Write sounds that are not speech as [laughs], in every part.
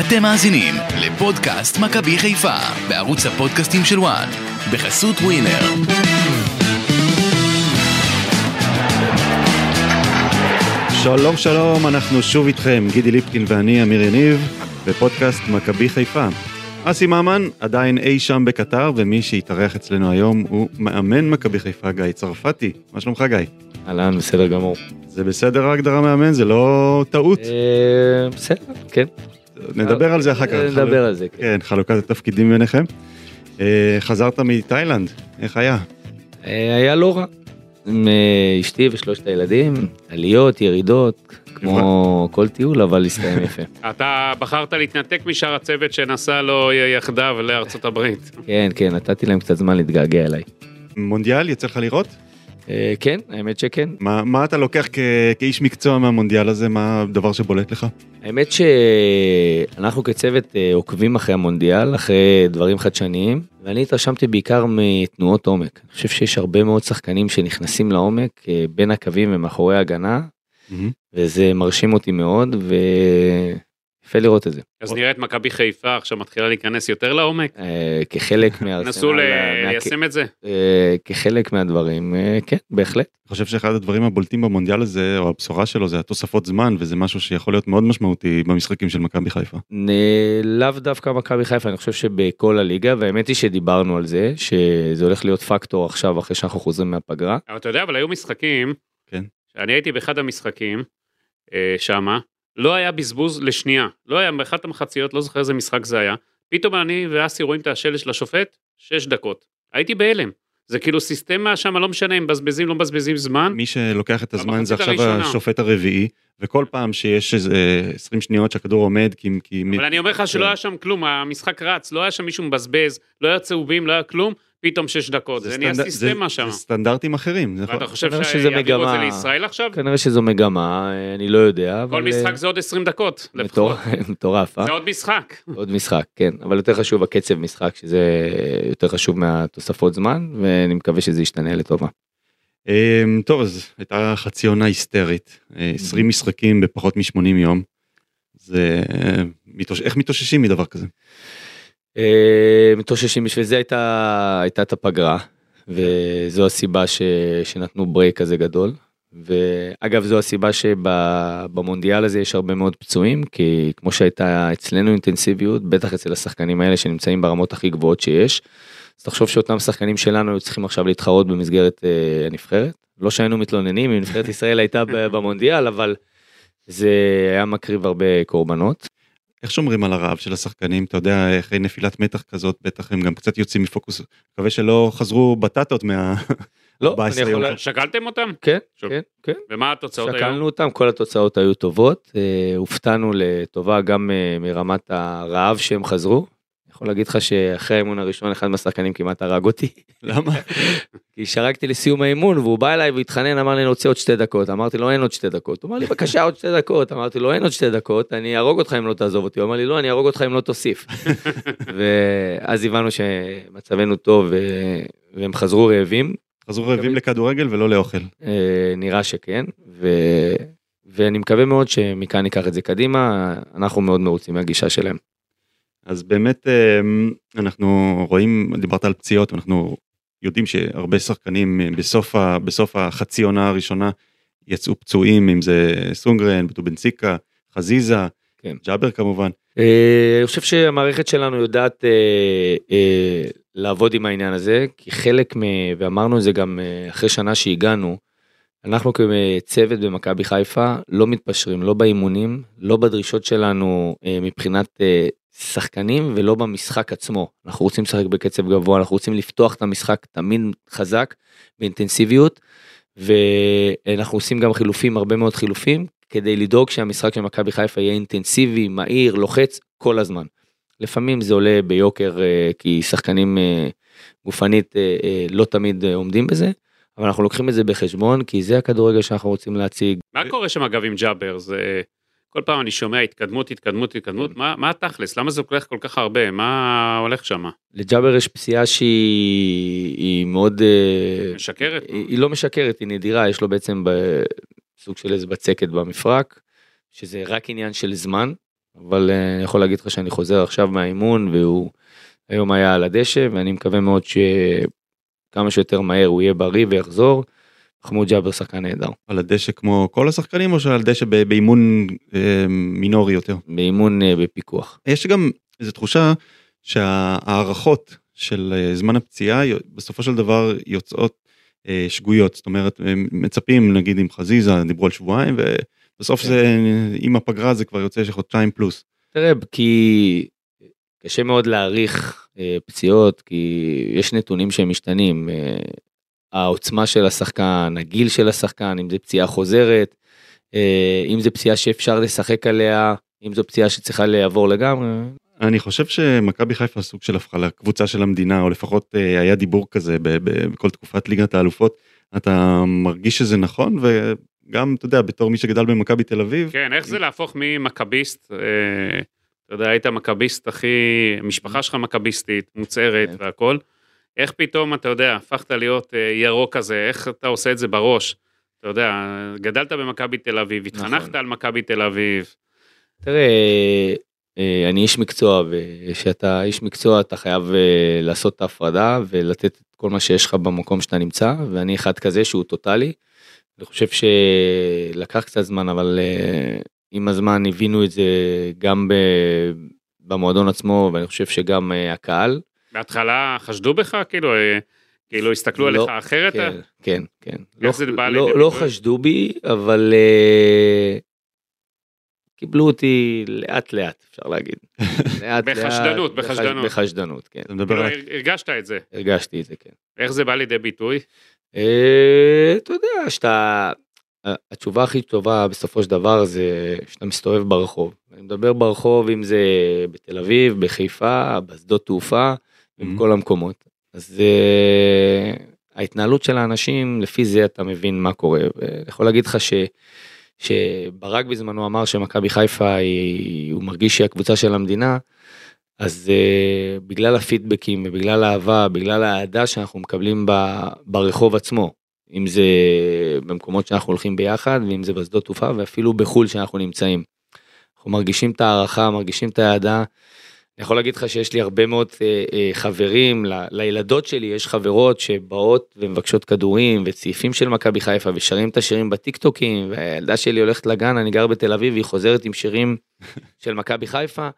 אתם מאזינים לפודקאסט מכבי חיפה בערוץ הפודקאסטים של וואן בחסות ווינר. שלום שלום, אנחנו שוב איתכם, גידי ליפקין ואני, אמיר יניב, בפודקאסט מכבי חיפה. אסי ממן עדיין אי שם בקטר, ומי שהתארח אצלנו היום הוא מאמן מכבי חיפה גיא צרפתי. מה שלומך גיא? אהלן, בסדר גמור. זה בסדר ההגדרה מאמן? זה לא טעות? אה, בסדר, כן. נדבר על זה אחר כך. נדבר על זה, כן. כן, חלוקת התפקידים ביניכם. אה, חזרת מתאילנד, איך היה? אה, היה לא רע. עם אה, אשתי ושלושת הילדים, עליות, ירידות, כמו כל טיול, אבל הסתיים יפה. [laughs] אתה בחרת להתנתק משאר הצוות שנסע לו יחדיו לארצות הברית. כן, כן, נתתי להם קצת זמן להתגעגע אליי. מונדיאל יצא לך לראות? אה, כן, האמת שכן. מה, מה אתה לוקח כ- כאיש מקצוע מהמונדיאל הזה? מה הדבר שבולט לך? האמת שאנחנו כצוות אה, עוקבים אחרי המונדיאל, אחרי דברים חדשניים, ואני התרשמתי בעיקר מתנועות עומק. אני חושב שיש הרבה מאוד שחקנים שנכנסים לעומק אה, בין הקווים ומאחורי ההגנה, וזה מרשים אותי מאוד, ויפה לראות את זה. אז נראה את מכבי חיפה עכשיו מתחילה להיכנס יותר לעומק. אה, כחלק [laughs] מהארסנל, נסו מה- ליישם את זה. אה, כחלק מהדברים, אה, כן, בהחלט. אני חושב שאחד הדברים הבולטים במונדיאל הזה, או הבשורה שלו, זה התוספות זמן, וזה משהו שיכול להיות מאוד משמעותי במשחקים של מכבי חיפה. לאו דווקא מכבי חיפה, אני חושב שבכל הליגה, והאמת היא שדיברנו על זה, שזה הולך להיות פקטור עכשיו אחרי שאנחנו חוזרים מהפגרה. אבל אתה יודע, אבל היו משחקים, כן. אני הייתי באחד המשחקים שמה, לא היה בזבוז לשנייה. לא היה, באחת המחציות, לא זוכר איזה משחק זה היה. פתאום אני ואסי רואים את השלט של השופט, שש דקות. הייתי בהלם. זה כאילו סיסטמה שם, לא משנה אם מבזבזים, לא מבזבזים זמן. מי שלוקח את הזמן זה עכשיו הראשונה. השופט הרביעי, וכל פעם שיש איזה 20 שניות שהכדור עומד, כי... כי... אבל אני אומר לך שלא היה שם כלום, המשחק רץ, לא היה שם מישהו מבזבז, לא היה צהובים, לא היה כלום, פתאום שש דקות. זה נהיה סטנד- סיסטמה שם. זה סטנדרטים אחרים. ואתה חושב כנראה שזה שיעבירו את זה מגמה. לישראל עכשיו? כנראה שזו מגמה, אה, אני לא יודע, אבל... כל משחק אה, זה עוד 20 דקות. [laughs] מטורף, אה? זה עוד משחק. עוד משחק, כן, אבל יותר חשוב הקצב משחק, שזה יותר חשוב מהתוספות זמן, ואני מקווה שזה ישתנה לטובה. אמ, טוב, אז הייתה חצי עונה היסטרית, אה, 20 משחקים בפחות מ-80 יום. זה... אה, איך מתאוששים מדבר כזה? אה, מתאוששים בשביל זה הייתה הייתה את הפגרה וזו הסיבה ש, שנתנו ברייק כזה גדול ואגב זו הסיבה שבמונדיאל הזה יש הרבה מאוד פצועים כי כמו שהייתה אצלנו אינטנסיביות בטח אצל השחקנים האלה שנמצאים ברמות הכי גבוהות שיש. אז תחשוב שאותם שחקנים שלנו היו צריכים עכשיו להתחרות במסגרת אה, הנבחרת לא שהיינו מתלוננים אם נבחרת ישראל הייתה במונדיאל אבל זה היה מקריב הרבה קורבנות. איך שומרים על הרעב של השחקנים? אתה יודע, אחרי נפילת מתח כזאת, בטח הם גם קצת יוצאים מפוקוס. מקווה שלא חזרו בטטות מה... [laughs] לא, 14 אני יכול... שקלתם אותם? כן, שוב. כן, כן. ומה התוצאות היום? שקלנו אותם, כל התוצאות היו טובות, אה, הופתענו לטובה גם אה, מרמת הרעב שהם חזרו. יכול להגיד לך שאחרי האימון הראשון אחד מהשחקנים כמעט הרג אותי, [laughs] למה? כי שרקתי לסיום האימון והוא בא אליי והתחנן אמר לי אני רוצה עוד שתי דקות, אמרתי לו אין עוד שתי דקות, הוא אמר לי [laughs] בבקשה עוד שתי דקות, אמרתי לו אין עוד שתי דקות, אני אהרוג אותך אם לא תעזוב אותי, הוא אמר לי לא אני אהרוג אותך אם לא תוסיף. [laughs] ואז הבנו שמצבנו טוב והם חזרו רעבים, חזרו רעבים לכדורגל ולא לאוכל. אה, נראה שכן. ואני מקווה מאוד שמכאן ניקח את זה קדימה, אנחנו מאוד מרוצים מהגישה שלהם. אז באמת אמ, אנחנו רואים, דיברת על פציעות, אנחנו יודעים שהרבה שחקנים אה, בסוף, ה, בסוף החצי עונה הראשונה יצאו פצועים, אם זה סונגרן, בטובנציקה, חזיזה, כן. ג'אבר כמובן. אה, אני חושב שהמערכת שלנו יודעת אה, לעבוד עם העניין הזה, כי חלק מ... ואמרנו את זה גם אחרי שנה שהגענו, אנחנו כצוות במכבי חיפה לא מתפשרים, לא באימונים, לא בדרישות שלנו מבחינת שחקנים ולא במשחק עצמו. אנחנו רוצים לשחק בקצב גבוה, אנחנו רוצים לפתוח את המשחק תמיד חזק, באינטנסיביות, ואנחנו עושים גם חילופים, הרבה מאוד חילופים, כדי לדאוג שהמשחק של מכבי חיפה יהיה אינטנסיבי, מהיר, לוחץ, כל הזמן. לפעמים זה עולה ביוקר אה, כי שחקנים אה, גופנית אה, לא תמיד עומדים בזה, אבל אנחנו לוקחים את זה בחשבון כי זה הכדורגל שאנחנו רוצים להציג. מה קורה שם אגב עם ג'אבר? זה... כל פעם אני שומע התקדמות, התקדמות, התקדמות, מה, מה התכלס? למה זה לוקח כל כך הרבה? מה הולך שם? לג'אבר יש פציעה שהיא היא מאוד... אה, משקרת? היא, היא לא משקרת, היא נדירה, יש לו בעצם ב- סוג של איזה בצקת במפרק, שזה רק עניין של זמן. אבל אה, אני יכול להגיד לך שאני חוזר עכשיו מהאימון והוא היום היה על הדשא ואני מקווה מאוד שכמה שיותר מהר הוא יהיה בריא ויחזור. מחמוד ג'אבר שחקן נהדר. על הדשא כמו כל השחקנים או שעל דשא באימון אה, מינורי יותר? באימון אה, בפיקוח. יש גם איזו תחושה שההערכות של אה, זמן הפציעה בסופו של דבר יוצאות אה, שגויות זאת אומרת מצפים נגיד עם חזיזה דיברו על שבועיים ובסוף כן. זה עם הפגרה זה כבר יוצא שחודשיים פלוס. תראה, כי קשה מאוד להעריך אה, פציעות, כי יש נתונים שהם משתנים. אה, העוצמה של השחקן, הגיל של השחקן, אם זה פציעה חוזרת, אה, אם זה פציעה שאפשר לשחק עליה, אם זו פציעה שצריכה לעבור לגמרי. אני חושב שמכבי חיפה סוג של הפכה לקבוצה של המדינה או לפחות אה, היה דיבור כזה ב- ב- בכל תקופת ליגת האלופות אתה מרגיש שזה נכון וגם אתה יודע בתור מי שגדל במכבי תל אביב כן, איך זה להפוך ממכביסט, אה, אתה יודע, היית מכביסט הכי, משפחה שלך מכביסטית, מוצהרת כן. והכל, איך פתאום, אתה יודע, הפכת להיות אה, ירוק כזה, איך אתה עושה את זה בראש? אתה יודע, גדלת במכבי תל אביב, התחנכת נכון. על מכבי תל אביב, תראה, אה, אני איש מקצוע, וכשאתה איש מקצוע אתה חייב אה, לעשות את ההפרדה ולתת את כל מה שיש לך במקום שאתה נמצא, ואני אחד כזה שהוא טוטאלי. אני חושב שלקח קצת זמן, אבל אה, עם הזמן הבינו את זה גם במועדון עצמו, ואני חושב שגם אה, הקהל. בהתחלה חשדו בך, כאילו, אה, כאילו הסתכלו לא, עליך אחרת? כן, כן, כן. לא, זה בא לא, לא ביטוי? חשדו בי, אבל אה, קיבלו אותי לאט לאט, אפשר להגיד. [laughs] לאט, בחשדנות, לאט, בחש- בחשדנות. בחשדנות, כן. אתה מדבר כאילו, על הרגשת את זה, הרגשתי את זה, כן. איך זה בא לידי ביטוי? אה, אתה יודע שאתה התשובה הכי טובה בסופו של דבר זה שאתה מסתובב ברחוב. אני מדבר ברחוב אם זה בתל אביב, בחיפה, בשדות תעופה, Mhm. בכל המקומות. אז אה, ההתנהלות של האנשים לפי זה אתה מבין מה קורה. ואני יכול להגיד לך ש... שברק בזמנו אמר שמכבי חיפה היא, הוא מרגיש שהיא הקבוצה של המדינה, אז uh, בגלל הפידבקים ובגלל האהבה, בגלל האהדה שאנחנו מקבלים ב, ברחוב עצמו, אם זה במקומות שאנחנו הולכים ביחד, ואם זה בשדות תעופה, ואפילו בחו"ל שאנחנו נמצאים. אנחנו מרגישים את הערכה, מרגישים את האהדה. אני יכול להגיד לך שיש לי הרבה מאוד אה, אה, חברים, ל, לילדות שלי יש חברות שבאות ומבקשות כדורים וצעיפים של מכבי חיפה ושרים את השירים בטיקטוקים, והילדה שלי הולכת לגן, אני גר בתל אביב, והיא חוזרת עם שירים [laughs] של מכבי חיפה.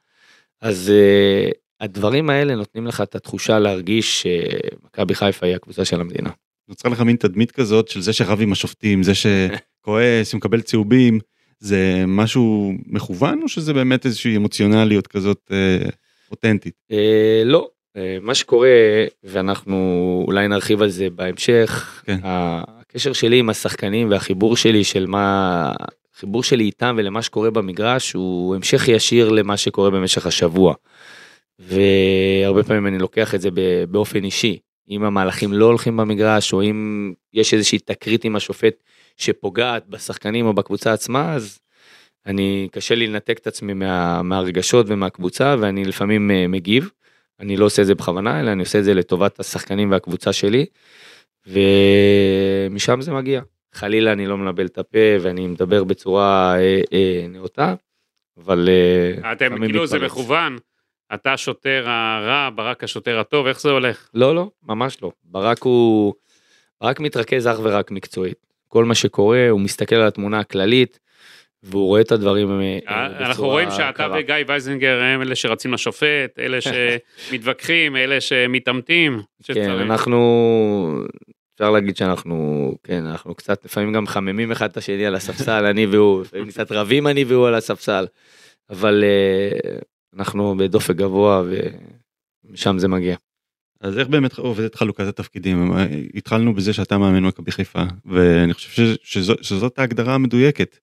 אז uh, הדברים האלה נותנים לך את התחושה להרגיש שמכבי חיפה היא הקבוצה של המדינה. נוצרה לך מין תדמית כזאת של זה שרב עם השופטים זה שכועס מקבל צהובים זה משהו מכוון או שזה באמת איזושהי אמוציונליות כזאת אה, אותנטית. Uh, לא, uh, מה שקורה, ואנחנו אולי נרחיב על זה בהמשך, כן. הקשר שלי עם השחקנים והחיבור שלי של מה, החיבור שלי איתם ולמה שקורה במגרש הוא המשך ישיר למה שקורה במשך השבוע. והרבה פעמים אני לוקח את זה באופן אישי. אם המהלכים לא הולכים במגרש, או אם יש איזושהי תקרית עם השופט שפוגעת בשחקנים או בקבוצה עצמה, אז אני, קשה לי לנתק את עצמי מה, מהרגשות ומהקבוצה, ואני לפעמים אה, מגיב. אני לא עושה את זה בכוונה, אלא אני עושה את זה לטובת השחקנים והקבוצה שלי, ומשם זה מגיע. חלילה אני לא מנבל את הפה ואני מדבר בצורה אה, אה, נאותה, אבל אה, אתם כאילו זה מתפרץ. מכוון, אתה השוטר הרע, ברק השוטר הטוב, איך זה הולך? לא, לא, ממש לא. ברק הוא... ברק מתרכז אך ורק מקצועית. כל מה שקורה, הוא מסתכל על התמונה הכללית, והוא רואה את הדברים אה, אה, בצורה אנחנו רואים שאתה קרה. וגיא וייזנגר הם אלה שרצים לשופט, אלה [laughs] שמתווכחים, אלה שמתעמתים. כן. אנחנו... אפשר להגיד שאנחנו, כן, אנחנו קצת לפעמים גם מחממים אחד את השני על הספסל, אני והוא, לפעמים קצת רבים אני והוא על הספסל, אבל אה, אנחנו בדופק גבוה ומשם זה מגיע. אז איך באמת עובדת חלוקת התפקידים אה, התחלנו בזה שאתה מאמן מכבי חיפה ואני חושב שזאת ההגדרה המדויקת.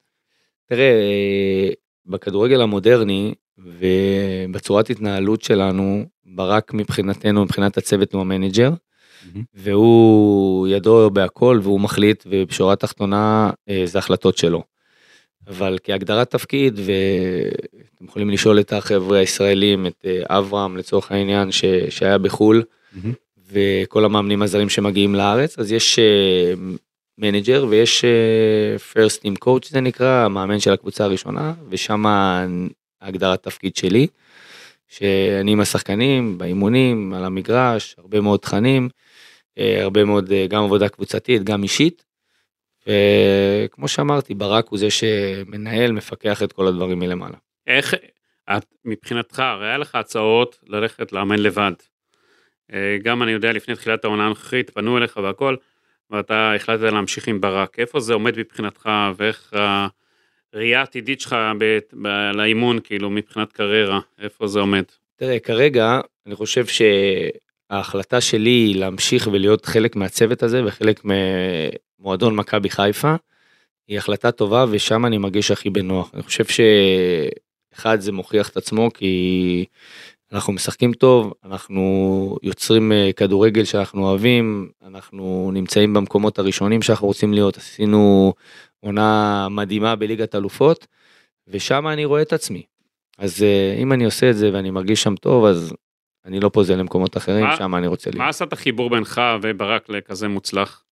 תראה, אה, בכדורגל המודרני ובצורת התנהלות שלנו, ברק מבחינתנו, מבחינת הצוות הוא המנג'ר, והוא ידו בהכל והוא מחליט ובשורה התחתונה אה, זה החלטות שלו. אבל כהגדרת תפקיד ואתם יכולים לשאול את החבר'ה הישראלים את אה, אברהם לצורך העניין ש, שהיה בחול מהמם. וכל המאמנים הזרים שמגיעים לארץ אז יש מנג'ר ויש אה, first team coach זה נקרא המאמן של הקבוצה הראשונה ושם הגדרת תפקיד שלי, שאני עם השחקנים, באימונים, על המגרש, הרבה מאוד תכנים, אה, הרבה מאוד אה, גם עבודה קבוצתית, גם אישית. וכמו שאמרתי, ברק הוא זה שמנהל, מפקח את כל הדברים מלמעלה. איך, את, מבחינתך, הרי היה לך הצעות ללכת לאמן לבד. אה, גם אני יודע, לפני תחילת העונה הנוכחית, פנו אליך והכל, ואתה החלטת להמשיך עם ברק. איפה זה עומד מבחינתך, ואיך הראייה העתידית שלך לאימון, כאילו, מבחינת קריירה, איפה זה עומד? תראה, כרגע, אני חושב שההחלטה שלי היא להמשיך ולהיות חלק מהצוות הזה וחלק ממועדון מכבי חיפה, היא החלטה טובה ושם אני מרגיש הכי בנוח. אני חושב שאחד זה מוכיח את עצמו כי אנחנו משחקים טוב, אנחנו יוצרים אה, כדורגל שאנחנו אוהבים, אנחנו נמצאים במקומות הראשונים שאנחנו רוצים להיות, עשינו עונה מדהימה בליגת אלופות, ושם אני רואה את עצמי. אז אה, אם אני עושה את זה ואני מרגיש שם טוב, אז אני לא פוזל למקומות אחרים, שם אני רוצה להיות. מה עשה את החיבור בינך וברק לכזה מוצלח?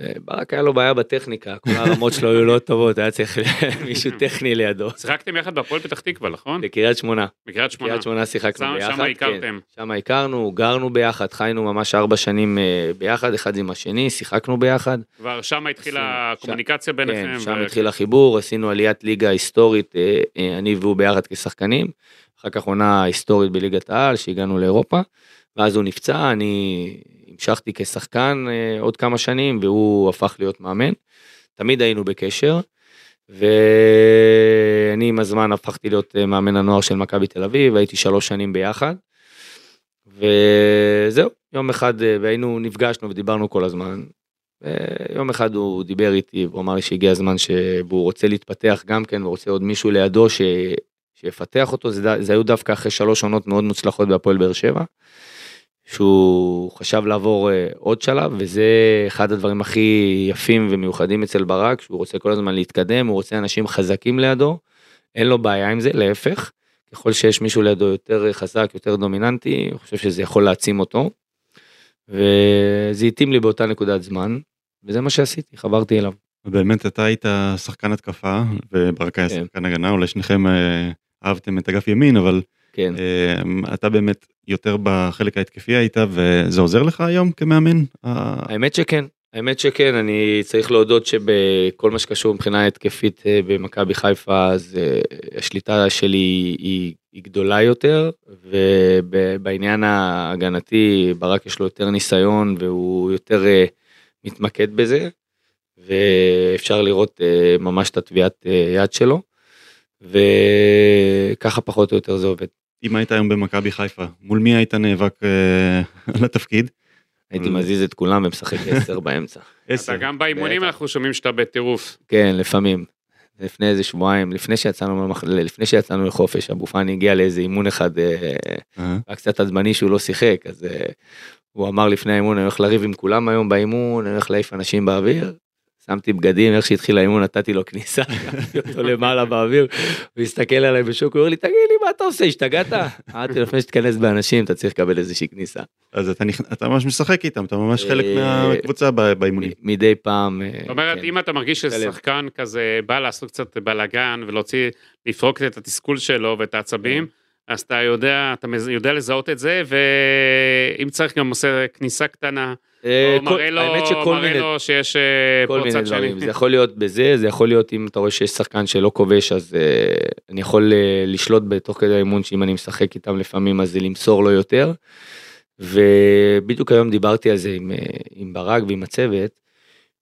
אה, ברק היה לו בעיה בטכניקה, כל הרמות שלו היו לא טובות, היה צריך [laughs] מישהו [laughs] טכני לידו. שיחקתם יחד בהפועל פתח תקווה, נכון? בקריית שמונה, בקריית שמונה. בקריית שמונה שיחקנו ביחד. שם הכרתם. שם הכרנו, גרנו ביחד, חיינו ממש ארבע שנים אה, ביחד, אחד עם השני, שיחקנו ביחד. כבר שם התחילה הקומוניקציה ביניכם. כן, שם התחיל החיבור, עשינו עליית ליגה היסטורית, אה, אני והוא ביחד כשחקנים. אחר כך עונה היסטורית בליגת העל, שהגענו לאירופה. ואז הוא נפצע, אני המשכתי כשחקן אה, עוד כמה שנים, והוא הפך להיות מאמן. תמיד היינו בקשר. ואני עם הזמן הפכתי להיות אה, מאמן הנוער של מכבי תל אביב, הייתי שלוש שנים ביחד. וזהו, יום אחד, אה, והיינו, נפגשנו ודיברנו כל הזמן. יום אחד הוא דיבר איתי והוא אמר לי שהגיע הזמן שהוא רוצה להתפתח גם כן ורוצה עוד מישהו לידו ש... שיפתח אותו זה, זה היו דווקא אחרי שלוש עונות מאוד מוצלחות בהפועל באר שבע. שהוא חשב לעבור אה, עוד שלב וזה אחד הדברים הכי יפים ומיוחדים אצל ברק שהוא רוצה כל הזמן להתקדם הוא רוצה אנשים חזקים לידו. אין לו בעיה עם זה להפך. ככל שיש מישהו לידו יותר חזק יותר דומיננטי אני חושב שזה יכול להעצים אותו. וזה התאים לי באותה נקודת זמן וזה מה שעשיתי חברתי אליו. באמת אתה היית שחקן התקפה וברק היה כן. שחקן הגנה אולי שניכם אה, אהבתם את אגף ימין אבל כן. אה, אתה באמת יותר בחלק ההתקפי היית וזה עוזר לך היום כמאמן? האמת שכן, האמת שכן, אני צריך להודות שבכל מה שקשור מבחינה התקפית אה, במכבי חיפה, אז אה, השליטה שלי היא, היא גדולה יותר, ובעניין ההגנתי ברק יש לו יותר ניסיון והוא יותר אה, מתמקד בזה, ואפשר לראות ממש את הטביעת יד שלו, וככה פחות או יותר זה עובד. אם היית היום במכבי חיפה מול מי היית נאבק אה, [laughs] על התפקיד? הייתי אבל- מזיז את כולם ומשחק [laughs] עשר באמצע. עשר. אתה גם באימונים. אנחנו שומעים שאתה בטירוף. כן, לפעמים. לפני איזה שבועיים, לפני שיצאנו, לפני שיצאנו לחופש, אבו פאני הגיע לאיזה אימון אחד, אה, אה, היה קצת עצבני שהוא לא שיחק, אז אה, הוא אמר לפני האימון, אני הולך לריב עם כולם היום באימון, אני הולך להעיף אנשים באוויר. שמתי בגדים, איך שהתחיל האימון נתתי לו כניסה, [laughs] לקחתי אותו למעלה באוויר, הוא הסתכל עליי בשוק, הוא אומר לי, תגיד לי, מה אתה עושה, השתגעת? אמרתי לו, לפני שתיכנס באנשים, אתה צריך לקבל איזושהי כניסה. אז אתה ממש משחק איתם אתה ממש חלק אה, מהקבוצה באימונים. מדי פעם. אה, זאת אומרת, כן. אם אתה מרגיש. ששחקן כזה בא לעשות קצת בלאגן ולהוציא, לפרוק את התסכול שלו ואת העצבים. אז אתה יודע, אתה יודע לזהות את זה, ואם צריך גם עושה כניסה קטנה, אה, או מראה לו, מראה לו שיש אה, דברים, שני. זה יכול להיות בזה, זה יכול להיות אם אתה רואה שיש שחקן שלא כובש אז uh, אני יכול לשלוט בתוך כדי האימון שאם אני משחק איתם לפעמים אז זה למסור לו יותר. ובדיוק היום דיברתי על זה עם, עם ברק ועם הצוות,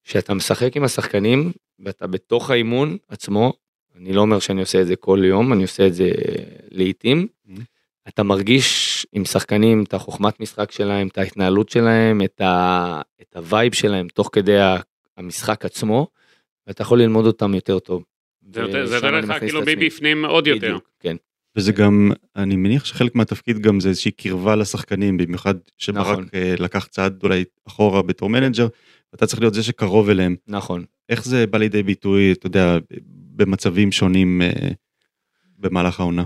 שאתה משחק עם השחקנים ואתה בתוך האימון עצמו, אני לא אומר שאני עושה את זה כל יום, אני עושה את זה לעיתים. Mhm. אתה מרגיש עם שחקנים את החוכמת משחק שלהם, את ההתנהלות שלהם, את, ה, את ה vibe שלהם תוך כדי המשחק עצמו, ואתה יכול ללמוד אותם יותר טוב. זה יותר- לך כאילו. מבפנים עוד יותר. בדיוק, כן. וזה גם אני מניח שחלק מהתפקיד גם זה איזושהי קרבה לשחקנים במיוחד שברק נכון. אה, לקח צעד אולי אחורה בתור מנג'ר אתה צריך להיות זה שקרוב אליהם נכון. איך זה בא לידי ביטוי אתה יודע במצבים שונים אה, במהלך העונה.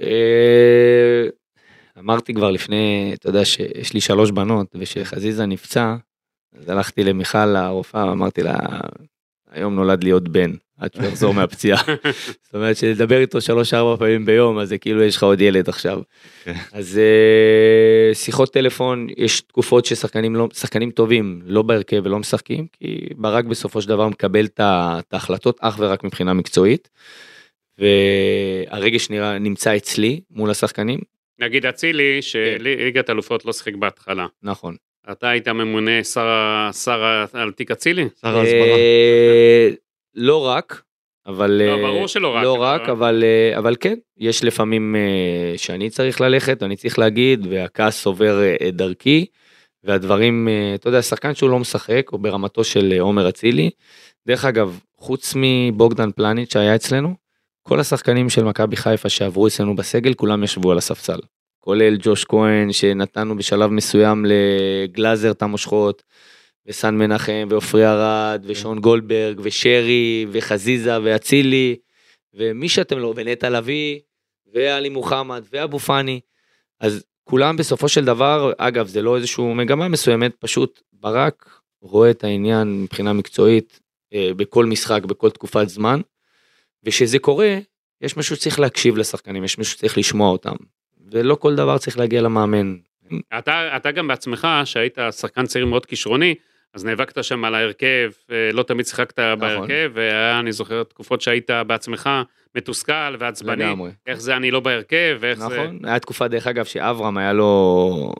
אה, אמרתי כבר לפני, אתה יודע שיש לי שלוש בנות, ושחזיזה נפצע, אז הלכתי למיכל הרופאה, אמרתי לה, היום נולד לי עוד בן, עד שהוא יחזור מהפציעה. זאת אומרת שלדבר איתו שלוש-ארבע פעמים ביום, אז זה כאילו יש לך עוד ילד עכשיו. אז אה, שיחות טלפון, יש תקופות ששחקנים לא, טובים לא בהרכב ולא משחקים, כי ברק בסופו של דבר מקבל את ההחלטות אך ורק מבחינה מקצועית. והרגש נראה, נמצא אצלי מול השחקנים, נגיד אצילי, כן. שליגת אלופות לא שיחק בהתחלה. נכון. אתה היית ממונה שר, ה- שר ה- על תיק אצילי? שר ההסברה. אה, לא רק, אבל... לא, אה, ברור שלא רק, לא אבל- רק, אבל, אה, אבל כן, יש לפעמים שאני צריך ללכת, אני צריך להגיד, והכעס עובר את דרכי, והדברים, אתה יודע, שחקן שהוא לא משחק, או ברמתו של עומר אצילי. דרך אגב, חוץ מבוגדן פלניץ' שהיה אצלנו, כל השחקנים של מכבי חיפה שעברו אצלנו בסגל, כולם ישבו על הספסל. כולל ג'וש כהן, שנתנו בשלב מסוים לגלאזר את המושכות, וסן מנחם, ועופרי ארד, ושון גולדברג, ושרי, וחזיזה, ואצילי, ומי שאתם לא, ונטע לביא, ועלי מוחמד, ואבו פאני. אז כולם בסופו של דבר, אגב, זה לא איזושהי מגמה מסוימת, פשוט ברק רואה את העניין מבחינה מקצועית אה, בכל משחק, בכל תקופת זמן, וכשזה קורה, יש מישהו שצריך להקשיב לשחקנים, יש מישהו שצריך לשמוע אותם, ולא כל דבר צריך להגיע למאמן. אתה, אתה גם בעצמך, שהיית שחקן צעיר מאוד כישרוני, אז נאבקת שם על ההרכב, אה, לא תמיד שיחקת נכון. בהרכב, והיה, אני זוכר, תקופות שהיית בעצמך מתוסכל ועצבני, לגמרי. איך זה אני לא בהרכב, ואיך זה... נכון, היה תקופה דרך אגב שאברהם היה לו,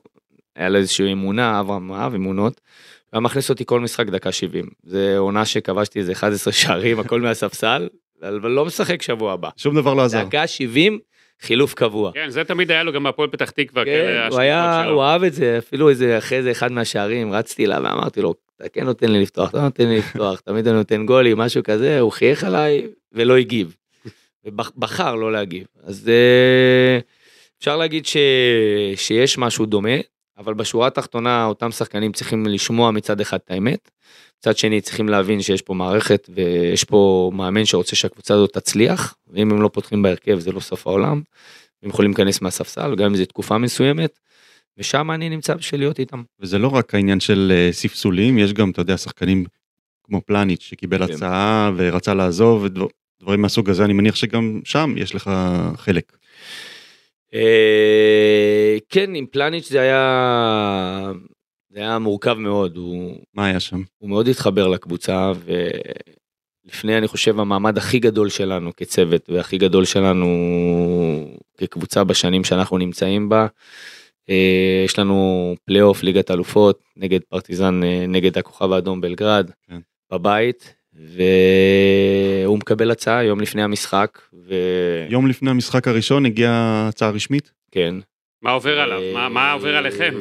היה לו איזושהי אמונה, אברהם אהב אמונות, הוא היה מכניס אותי כל משחק דקה 70. זה עונה שכבשתי איזה 11 שערים, הכל מהספסל, אבל לא משחק שבוע הבא. שום דבר לא עזר. דקה 70, חילוף קבוע. כן, זה תמיד היה לו גם בהפועל פתח תקווה, כן, הוא היה, שלו. הוא אהב את זה, אפילו איזה, אחרי זה אחד מהשערים, רצתי אליו ואמרתי לו, אתה כן נותן לי לפתוח, אתה לא נותן לי לפתוח, תמיד אני נותן גולים, משהו כזה, הוא חייך עליי ולא הגיב. ובחר לא להגיב. אז אה, אפשר להגיד ש, שיש משהו דומה, אבל בשורה התחתונה אותם שחקנים צריכים לשמוע מצד אחד את האמת, מצד שני צריכים להבין שיש פה מערכת ויש פה מאמן שרוצה שהקבוצה הזאת תצליח, ואם הם לא פותחים בהרכב זה לא סוף העולם. הם יכולים להיכנס מהספסל, גם אם זו תקופה מסוימת, ושם אני נמצא בשביל להיות איתם. וזה לא רק העניין של אה, ספסולים, יש גם, אתה יודע, שחקנים כמו פלניץ' שקיבל כן. הצעה ורצה לעזוב, ודבר- דברים מהסוג הזה, אני מניח שגם שם יש לך חלק. אה, כן, עם פלניץ' זה היה, זה היה מורכב מאוד, הוא, מה היה שם? הוא מאוד התחבר לקבוצה, ולפני, אני חושב, המעמד הכי גדול שלנו כצוות, והכי גדול שלנו כקבוצה בשנים שאנחנו נמצאים בה, אה, יש לנו פלייאוף ליגת אלופות נגד פרטיזן, אה, נגד הכוכב האדום בלגרד, כן. בבית, והוא מקבל הצעה יום לפני המשחק, וכן, יום לפני המשחק הראשון הגיעה הצעה רשמית? מה עובר עליו? מה- מה עובר עליכם?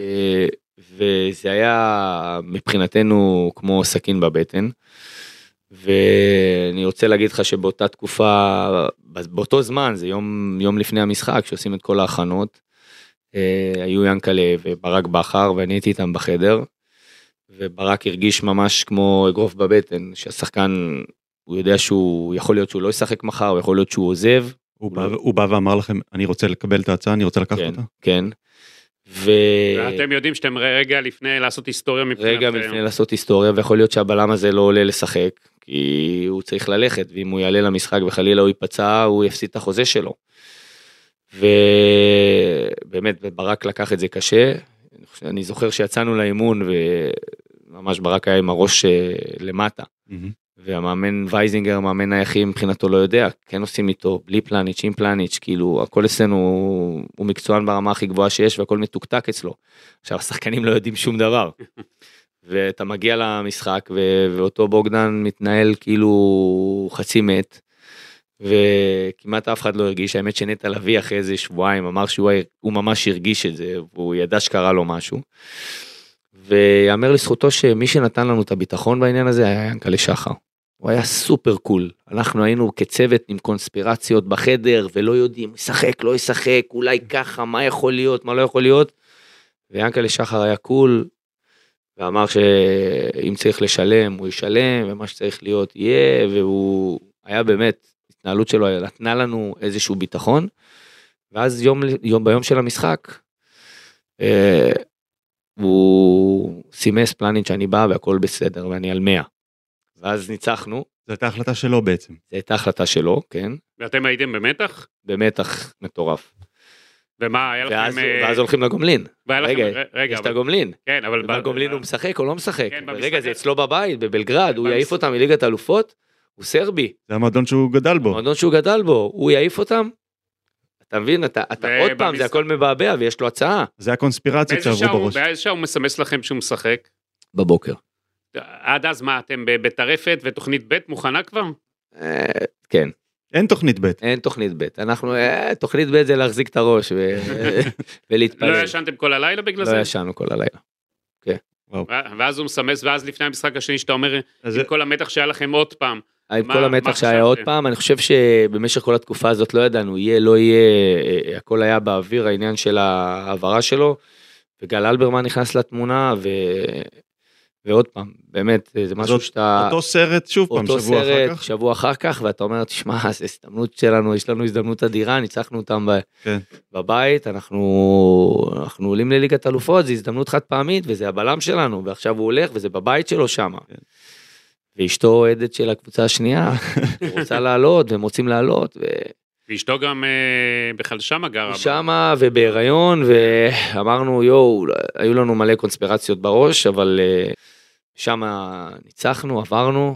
וזה היה מבחינתנו כמו סכין בבטן. ואני רוצה להגיד לך שבאותה תקופה, באותו זמן, זה יום, יום לפני המשחק, שעושים את כל ההכנות, אה, היו ינקלה וברק בכר, ואני הייתי איתם בחדר, וברק הרגיש ממש כמו אגרוף בבטן, שהשחקן, הוא יודע שהוא, יכול להיות שהוא לא ישחק מחר, הוא יכול להיות שהוא עוזב, הוא בא- הוא בא ואמר לכם, אני רוצה לקבל את ההצעה, אני רוצה לקחת כן, אותה? כן. ו... ואתם יודעים שאתם רגע לפני לעשות היסטוריה מבחינתכם. רגע לפני לעשות היסטוריה ויכול להיות שהבלם הזה לא עולה לשחק כי הוא צריך ללכת ואם הוא יעלה למשחק וחלילה הוא ייפצע הוא יפסיד את החוזה שלו. ובאמת ברק לקח את זה קשה. אני זוכר שיצאנו לאימון וממש ברק היה עם הראש אה, למטה. והמאמן וייזינגר המאמן היחיד מבחינתו לא יודע כן עושים איתו בלי פלניץ' עם פלניץ' כאילו הכל אצלנו הוא, מקצוען ברמה הכי גבוהה שיש והכל מתוקתק אצלו. עכשיו השחקנים לא יודעים שום דבר. [laughs] ואתה מגיע למשחק ו- ואותו בוגדן מתנהל כאילו חצי מת. וכמעט אף אחד לא הרגיש האמת שנטע לביא אחרי איזה שבועיים אמר שהוא ממש הרגיש את זה והוא ידע שקרה לו משהו. ויאמר לזכותו שמי שנתן לנו את הביטחון בעניין הזה היה ינקלה שחר. הוא היה super cool. אנחנו היינו כצוות עם קונספירציות בחדר ולא יודעים, ישחק, לא ישחק, אולי ככה, מה יכול להיות, מה לא יכול להיות. ויענקלה שחר היה cool, ואמר שאם צריך לשלם, הוא ישלם, ומה שצריך להיות יהיה, והוא היה באמת, התנהלות שלו נתנה לנו איזשהו ביטחון. ואז יום, יום ביום של המשחק, אה, הוא סימס פלניץ' שאני בא והכל בסדר ואני על 100. ואז ניצחנו, זו הייתה החלטה שלו בעצם. זו הייתה החלטה שלו, כן, ואתם הייתם במתח? במתח מטורף. ומה, היה ואז, לכם... אה, ואז הולכים לגומלין. והיה לכם- רגע, רגע, יש את אבל- הגומלין. כן, אבל... בגומלין הוא משחק או לא משחק? כן, רגע, זה אצלו בבית, בבלגרד, הוא במש- יעיף אותם מליגת האלופות, הוא סרבי, זה המועדון שהוא גדל בו. מועדון שהוא גדל בו, הוא יעיף אותם? אתה מבין, אתה, אתה עוד פעם, זה הכל מבעבע ויש לו הצעה. זה הקונספירציות שעברו בראש. באיזה שעה הוא מסמס לכם שהוא משחק? בבוקר. עד אז מה, אתם בטרפת ותוכנית ב' מוכנה כבר? אה, כן, אין תוכנית ב'. אין תוכנית ב', אנחנו, אה, תוכנית ב' זה להחזיק את הראש ו- [laughs] ולהתפלל. לא ישנתם כל הלילה בגלל לא זה? ישנו כל הלילה. ו- ואז הוא מסמס, ואז לפני המשחק השני שאתה אומר, עם כל המתח שהיה לכם עוד פעם. עם מה- כל מה המתח שהיה? עוד פעם, אני חושב שבמשך כל התקופה הזאת לא ידענו, יהיה, לא יהיה, אה, הכל היה באוויר העניין של ההעברה שלו, וגל אלברמן נכנס לתמונה, ו... ועוד פעם, באמת, זה משהו זאת שאתה... אותו סרט שוב פעם, אותו שבוע אחר סרט, כך. שבוע אחר כך, ואתה אומר, תשמע, זו הזדמנות שלנו, יש לנו הזדמנות אדירה, ניצחנו אותם ב... כן. בבית, אנחנו, אנחנו עולים לליגת אלופות, זו הזדמנות חד פעמית, וזה הבלם שלנו, ועכשיו הוא הולך, וזה בבית שלו שם. כן. ואשתו אוהדת של הקבוצה השנייה, [laughs] רוצה לעלות, והם רוצים לעלות, ואשתו גם אה, בכלל שמה גרה. שמה, ובהיריון, ואמרנו, יואו, היו לנו מלא קונספירציות בראש, אבל אה, שמה ניצחנו, עברנו.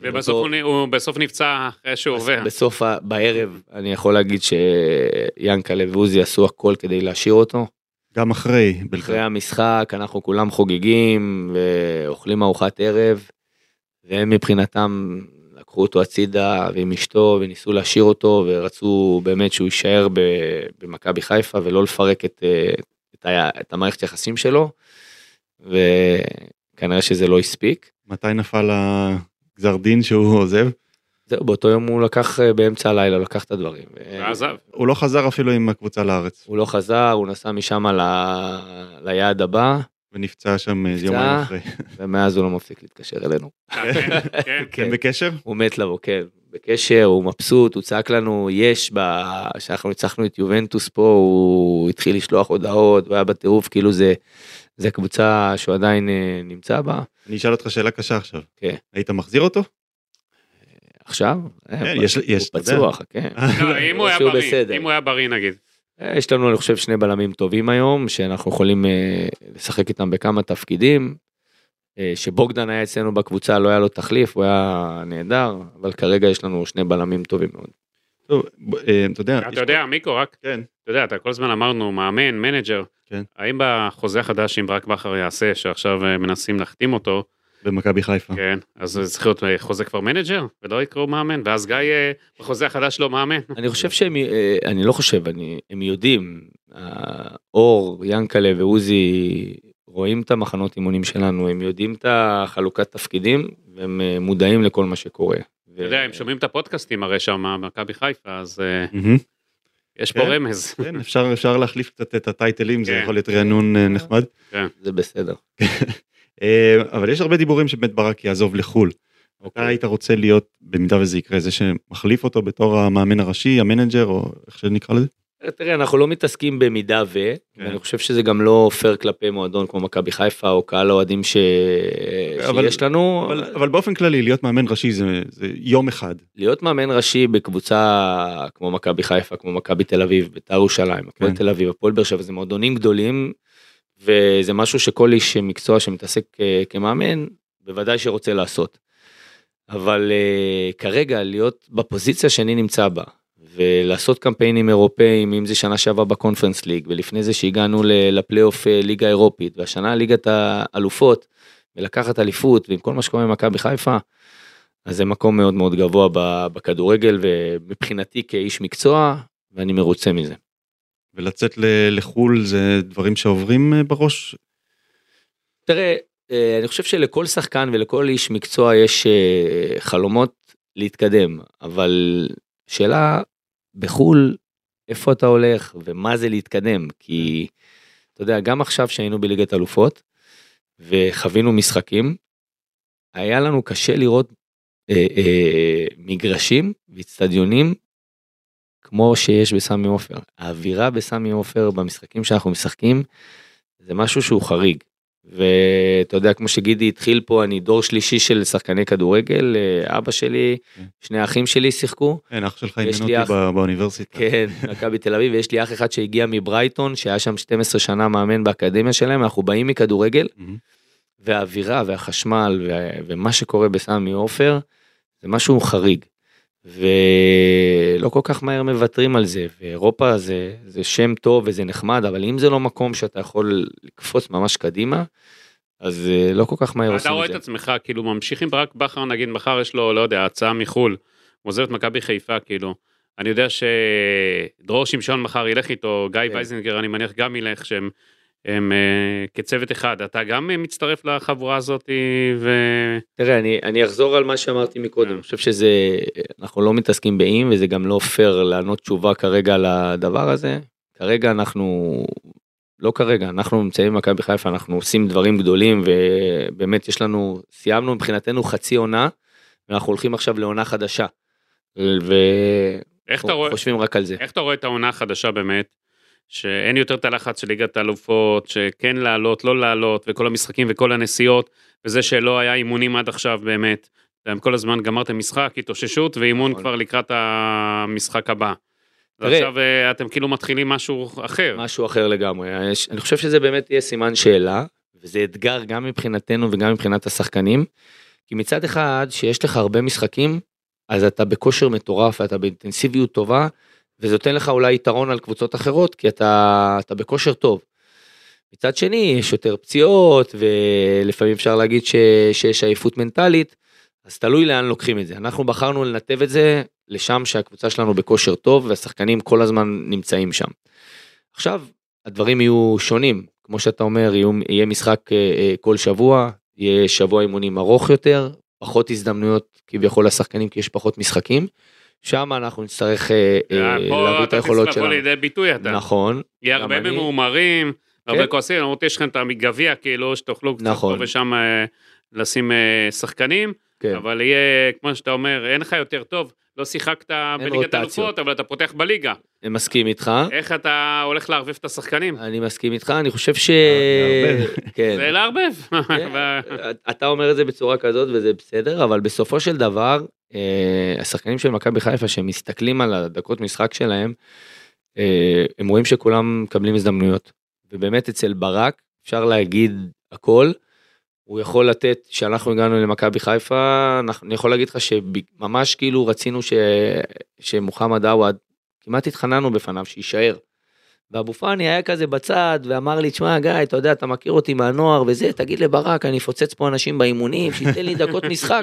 ובסוף הוא, נ- הוא בסוף נפצע אחרי שהוא עובר. בסוף, בערב, אני יכול להגיד שיאנקלה ועוזי עשו הכל כדי להשאיר אותו. גם אחרי. אחרי בלגרד. המשחק אנחנו כולם חוגגים ואוכלים ארוחת ערב והם מבחינתם לקחו אותו הצידה ועם אשתו וניסו להשאיר אותו ורצו באמת שהוא יישאר ב- במכבי חיפה ולא לפרק את, אה, את, ה- את המערכת יחסים שלו וכנראה שזה לא הספיק. מתי נפל הגזר דין שהוא עוזב? זהו, באותו יום הוא לקח אה, באמצע הלילה לקח את הדברים. ועזב. הוא לא חזר אפילו עם הקבוצה לארץ. הוא לא חזר הוא נסע משם ל- ליעד הבא ונפצע שם נפצע. יומיים אחרי. ומאז הוא לא מפסיק להתקשר אלינו. אה, כן, כן, כן, בקשר? הוא מת לבוא, כן, בקשר, הוא מבסוט, הוא צעק לנו יש, כשאנחנו ניצחנו את יובנטוס פה, הוא התחיל לשלוח הודעות, הוא היה בטירוף, כאילו זה, זה קבוצה שהוא עדיין אה, נמצא בה. אני אשאל אותך שאלה קשה עכשיו. כן. היית מחזיר אותו? עכשיו? אה, כן, יש- יש, הוא אתה יודע. פצוע, חכה. לא, אם הוא היה בריא. אם הוא היה בריא נגיד. יש לנו, אני חושב, שני בלמים טובים היום, שאנחנו יכולים אה, לשחק איתם בכמה תפקידים. אה, שבוגדן היה אצלנו בקבוצה, לא היה לו תחליף, הוא היה נהדר, אבל כרגע יש לנו שני בלמים טובים מאוד. טוב, אה, אתה יודע. אתה יודע, מיקו, רק, כן. אתה יודע, אתה כל הזמן אמרנו, מאמן, מנג'ר. כן. האם בחוזה החדש שאם ברק בכר יעשה, שעכשיו מנסים להחתים אותו, במכבי חיפה. כן, אז זה צריך להיות אה, חוזה כבר מנג'ר, ולא יקראו מאמן, ואז גיא אה, בחוזה החדש לא מאמן. אני חושב שהם, אה, אני לא חושב, אני, הם יודעים, אור, ינקלה ועוזי רואים את המחנות אימונים שלנו, הם יודעים את החלוקת תפקידים, והם מודעים לכל מה שקורה. אתה יודע, הם שומעים את הפודקאסטים הרי שם, מכבי חיפה, אז. יש פה כן. רמז. כן, אפשר אפשר להחליף קצת את הטייטלים, זה כן. יכול להיות רענון נחמד. זה בסדר. [laughs] אה, אבל יש הרבה דיבורים שבאמת ברק יעזוב לחו"ל. אתה היית רוצה להיות, במידה וזה יקרה, זה שמחליף אותו בתור המאמן הראשי, המנג'ר, או איך שנקרא לזה? תראה, אנחנו לא מתעסקים במידה ו, כן. ואני חושב שזה גם לא פייר כלפי מועדון כמו מכבי חיפה או קהל האוהדים ש... אבל- שיש לנו. אבל, אבל באופן כללי, להיות מאמן ראשי זה, זה יום אחד. להיות מאמן ראשי בקבוצה כמו מכבי חיפה, כמו מכבי תל אביב, בית"ר ירושלים, הפועל כן. תל אביב, הפועל באר שבע, זה מועדונים גדולים, וזה משהו שכל איש מקצוע שמתעסק אה, כמאמן, בוודאי שרוצה לעשות. אבל אה, כרגע להיות בפוזיציה שאני נמצא בה, ולעשות קמפיינים אירופאים, אם זה שנה שעברה בקונפרנס ליג, ולפני זה שהגענו לפלייאוף אה, ליגה אירופית, והשנה ליגת האלופות, ולקחת אליפות, ועם כל מה שקורה במכבי חיפה, אז זה מקום מאוד מאוד גבוה בכדורגל, ומבחינתי כאיש מקצוע, ואני מרוצה מזה. ולצאת לחו"ל זה דברים שעוברים אה, בראש? תראה, אה, אני חושב שלכל שחקן ולכל איש מקצוע יש אה, חלומות להתקדם, אבל שאלה בחו"ל, איפה אתה הולך ומה זה להתקדם, כי אתה יודע, גם עכשיו שהיינו בליגת אלופות וחווינו משחקים, היה לנו קשה לראות אה, אה, מגרשים ואיצטדיונים כמו שיש בסמי עופר. האווירה בסמי עופר במשחקים שאנחנו משחקים זה משהו שהוא חריג. ואתה יודע, כמו שגידי התחיל פה, אני דור שלישי של שחקני כדורגל, אה, אבא שלי, כן. שני האחים שלי שיחקו, כן, אח שלך לי אותי אח- בא- באוניברסיטה. כן, [laughs] מכבי תל אביב, ויש לי אח אחד שהגיע מברייטון, שהיה שם 12 שנה מאמן באקדמיה שלהם, אנחנו באים מכדורגל. והאווירה והחשמל ו- ומה שקורה בסמי עופר, זה משהו חריג. ולא כל כך מהר מוותרים על זה, ואירופה זה, זה שם טוב וזה נחמד, אבל אם זה לא מקום שאתה יכול לקפוץ ממש קדימה, אז אה, לא כל כך מהר אתה עושים רואה את את זה. עצמך, כאילו ממשיך עם ברק בכר, נגיד מחר יש לו, לא יודע, הצעה מחול, הוא עוזב את מכבי חיפה, כאילו. אני יודע שדרור שמשון מחר ילך איתו, גיא כן. וייזנגר, אני מניח גם ילך, שהם הם, אה, כצוות אחד. אתה גם אה, מצטרף לחבורה הזאת, ו... תראה, אני, אני אחזור על מה שאמרתי מקודם. אני חושב שזה, אנחנו לא מתעסקים באם, וזה גם לא פייר לענות תשובה כרגע על הדבר הזה. כרגע אנחנו, לא כרגע, אנחנו נמצאים במכבי חיפה, אנחנו עושים דברים גדולים, ובאמת יש לנו, סיימנו מבחינתנו חצי עונה, ואנחנו הולכים עכשיו לעונה חדשה. איך אתה רואה, וחושבים רק על זה. איך אתה רואה את העונה החדשה באמת? שאין יותר את הלחץ של ליגת האלופות, שכן לעלות, לא לעלות, וכל המשחקים וכל הנסיעות, וזה שלא היה אימונים עד עכשיו באמת. אתם כל הזמן גמרתם משחק, התאוששות, ואימון נכון. כבר לקראת המשחק הבא. ועכשיו אה, אתם כאילו מתחילים משהו אחר. משהו אחר לגמרי. אני חושב שזה באמת יהיה סימן שאלה, וזה אתגר גם מבחינתנו וגם מבחינת השחקנים. כי מצד אחד, שיש לך הרבה משחקים, אז אתה בכושר מטורף ואתה באינטנסיביות טובה, וזה נותן לך אולי יתרון על קבוצות אחרות, כי אתה, אתה בכושר טוב. מצד שני, יש יותר פציעות, ולפעמים אפשר להגיד ש, שיש עייפות מנטלית, אז תלוי לאן לוקחים את זה. אנחנו בחרנו לנתב את זה לשם שהקבוצה שלנו בכושר טוב, והשחקנים כל הזמן נמצאים שם. עכשיו, הדברים יהיו שונים, כמו שאתה אומר, יהיו, יהיה משחק אה, אה, כל שבוע, יהיה שבוע אימונים ארוך יותר, פחות הזדמנויות כביכול לשחקנים כי יש פחות משחקים. שם אנחנו נצטרך אה, אה, אה, פה להביא את אתה היכולות תצטרך לבוא שלנו. לידי ביטוי אתה. נכון, יהיה הרבה ממורמרים, הרבה כן. כועסים, למרות יש לכם את הגביע, כאילו, שתוכלו קצת נכון. פה ושם לשים שחקנים, כן. אבל יהיה, כמו שאתה אומר, אין לך יותר טוב, לא שיחקת בליגת. אלופות, אבל אתה פותח בליגה. אני מסכים איתך, איך אתה הולך לערבב את השחקנים? אני מסכים איתך, אני חושב ש... לערבב. כן. זה לערבב. [laughs] כן, אתה אומר את זה בצורה כזאת וזה בסדר, אבל בסופו של דבר, אה, השחקנים של מכבי חיפה שמסתכלים על הדקות משחק שלהם, אה, הם רואים שכולם מקבלים הזדמנויות. ובאמת אצל ברק אפשר להגיד הכל. הוא יכול לתת, כשאנחנו הגענו למכבי חיפה, אנחנו- אני יכול להגיד לך שממש כאילו רצינו ש, שמוחמד עוואד, כמעט התחננו בפניו שיישאר. ואבו פאני היה כזה בצד ואמר לי, תשמע גיא, אתה יודע, אתה מכיר אותי מהנוער וזה, תגיד לברק, אני אפוצץ פה אנשים באימונים, שייתן לי דקות [laughs] משחק.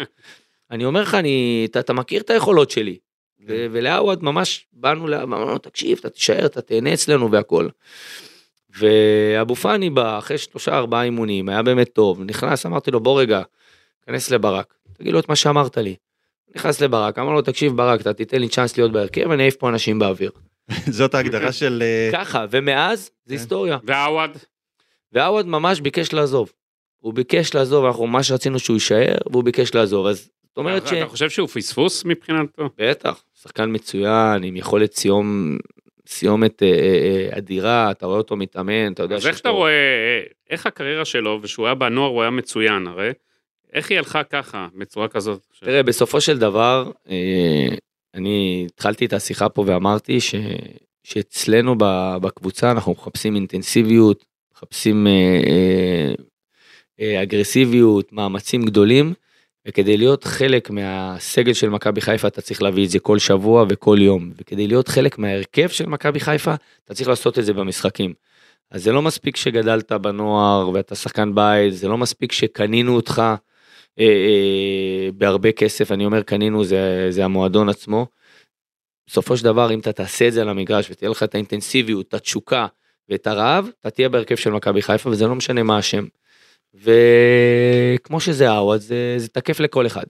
אני אומר לך, אני, אתה, אתה מכיר את היכולות שלי. ו- ולעווד ממש באנו, אמרנו תקשיב, אתה תישאר, אתה תהנה אצלנו והכל. ואבו פאני בא אחרי שלושה ארבעה אימונים, היה באמת טוב, נכנס, אמרתי לו, בוא רגע, כנס לברק, תגיד לו את מה שאמרת לי. נכנס לברק, אמר לו, תקשיב ברק, אתה תיתן לי צ'אנס להיות בהרכב, אני אעיף פה אנשים באוויר. [laughs] זאת ההגדרה של... אה, ככה, ומאז זה כן. היסטוריה. ועווד, ועווד ממש ביקש לעזוב. הוא ביקש לעזוב, אנחנו ממש רצינו שהוא יישאר, והוא ביקש לעזוב, אז זאת אומרת ש... אתה חושב שהוא פספוס מבחינתו? בטח, שחקן מצוין, עם יכולת סיום, סיומת אה, אה, אה, אדירה, אתה רואה אותו מתאמן, אתה יודע אז איך אתה רואה, אה, איך הקריירה שלו, ושהוא היה בנוער, הוא היה מצוין, הרי, איך היא הלכה ככה, בצורה כזאת? ש- תראה, בסופו של דבר, אה, אני התחלתי את השיחה פה ואמרתי ש, שאצלנו בקבוצה אנחנו מחפשים אינטנסיביות, מחפשים אה, אה, אה, אגרסיביות, מאמצים גדולים, וכדי להיות חלק מהסגל של מכבי חיפה אתה צריך להביא את זה כל שבוע וכל יום, וכדי להיות חלק מההרכב של מכבי חיפה אתה צריך לעשות את זה במשחקים. אז זה לא מספיק שגדלת בנוער ואתה שחקן בית, זה לא מספיק שקנינו אותך אה, אה, בהרבה כסף, אני אומר קנינו זה, זה המועדון עצמו. בסופו של דבר אם אתה תעשה את זה על המגרש ותהיה לך את האינטנסיביות, את התשוקה ואת הרעב, אתה תהיה בהרכב של מכבי חיפה וזה לא משנה מה השם. וכמו שזה עווד זה, זה תקף לכל אחד.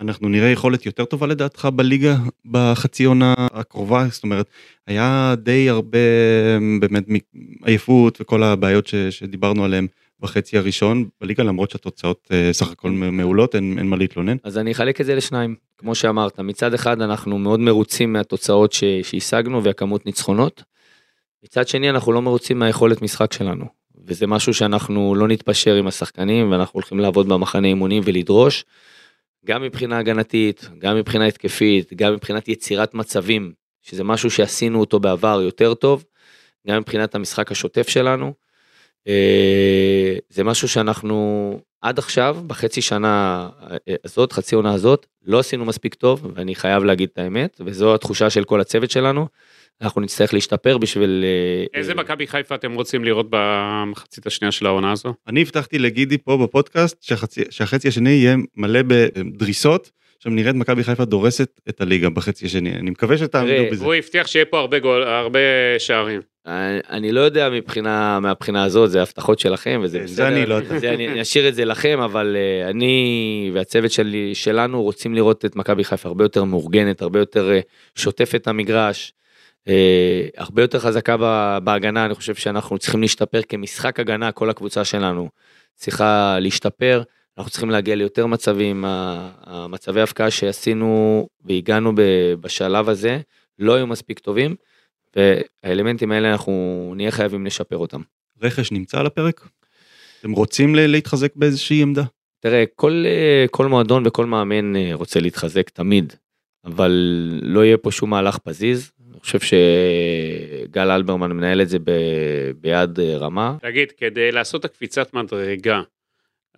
אנחנו נראה יכולת יותר טובה לדעתך בליגה בחצי עונה הקרובה זאת אומרת היה די הרבה באמת מ- עייפות וכל הבעיות ש, שדיברנו עליהם בחצי הראשון בליגה למרות שהתוצאות אה, סך הכל מעולות אין, אין מה להתלונן. אז אני אחלק את זה לשניים, כמו שאמרת, מצד אחד אנחנו מאוד מרוצים מהתוצאות ש- שהשגנו והכמות ניצחונות, מצד שני אנחנו לא מרוצים מהיכולת משחק שלנו. וזה משהו שאנחנו לא נתפשר עם השחקנים, ואנחנו הולכים לעבוד במחנה אימונים ולדרוש, גם מבחינה הגנתית, גם מבחינה התקפית, גם מבחינת יצירת מצבים, שזה משהו שעשינו אותו בעבר יותר טוב, גם מבחינת המשחק השוטף שלנו. אה, זה משהו שאנחנו עד עכשיו, בחצי שנה אה, הזאת, חצי עונה הזאת, לא עשינו מספיק טוב, ואני חייב להגיד את האמת, וזו התחושה של כל הצוות שלנו. אנחנו נצטרך להשתפר בשביל... אה, איזה מכבי חיפה אתם רוצים לראות במחצית השנייה של העונה הזו? אני הבטחתי לגידי פה בפודקאסט שהחצי, שהחצי השני יהיה מלא בדריסות. עכשיו נראה את מכבי חיפה דורסת את הליגה בחצי השני, אני מקווה שתעמדו בזה. הוא הבטיח שיהיה פה הרבה גול, הרבה שערים. אני, אני לא יודע מבחינה מהבחינה הזאת זה הבטחות שלכם וזה זה בסדר, אני לא יודע. זה אני אני אשאיר את זה לכם אבל uh, אני והצוות שלי שלנו רוצים לראות את מכבי חיפה הרבה יותר מאורגנת הרבה יותר uh, שוטפת את המגרש. Uh, הרבה יותר חזקה בהגנה אני חושב שאנחנו צריכים להשתפר כמשחק הגנה כל הקבוצה שלנו צריכה להשתפר אנחנו צריכים להגיע ליותר מצבים המצבי הפקעה שעשינו והגענו בשלב הזה לא היו מספיק טובים. והאלמנטים האלה אנחנו נהיה חייבים לשפר אותם. רכש נמצא על הפרק? אתם רוצים להתחזק באיזושהי עמדה? תראה, כל, אה, כל מועדון וכל מאמן אה, רוצה להתחזק תמיד, אבל לא יהיה פה שום מהלך פזיז. חושב שגל אלברמן מנהל את זה ב- ביד אה, רמה. תגיד, כדי לעשות את הקפיצת מדרגה,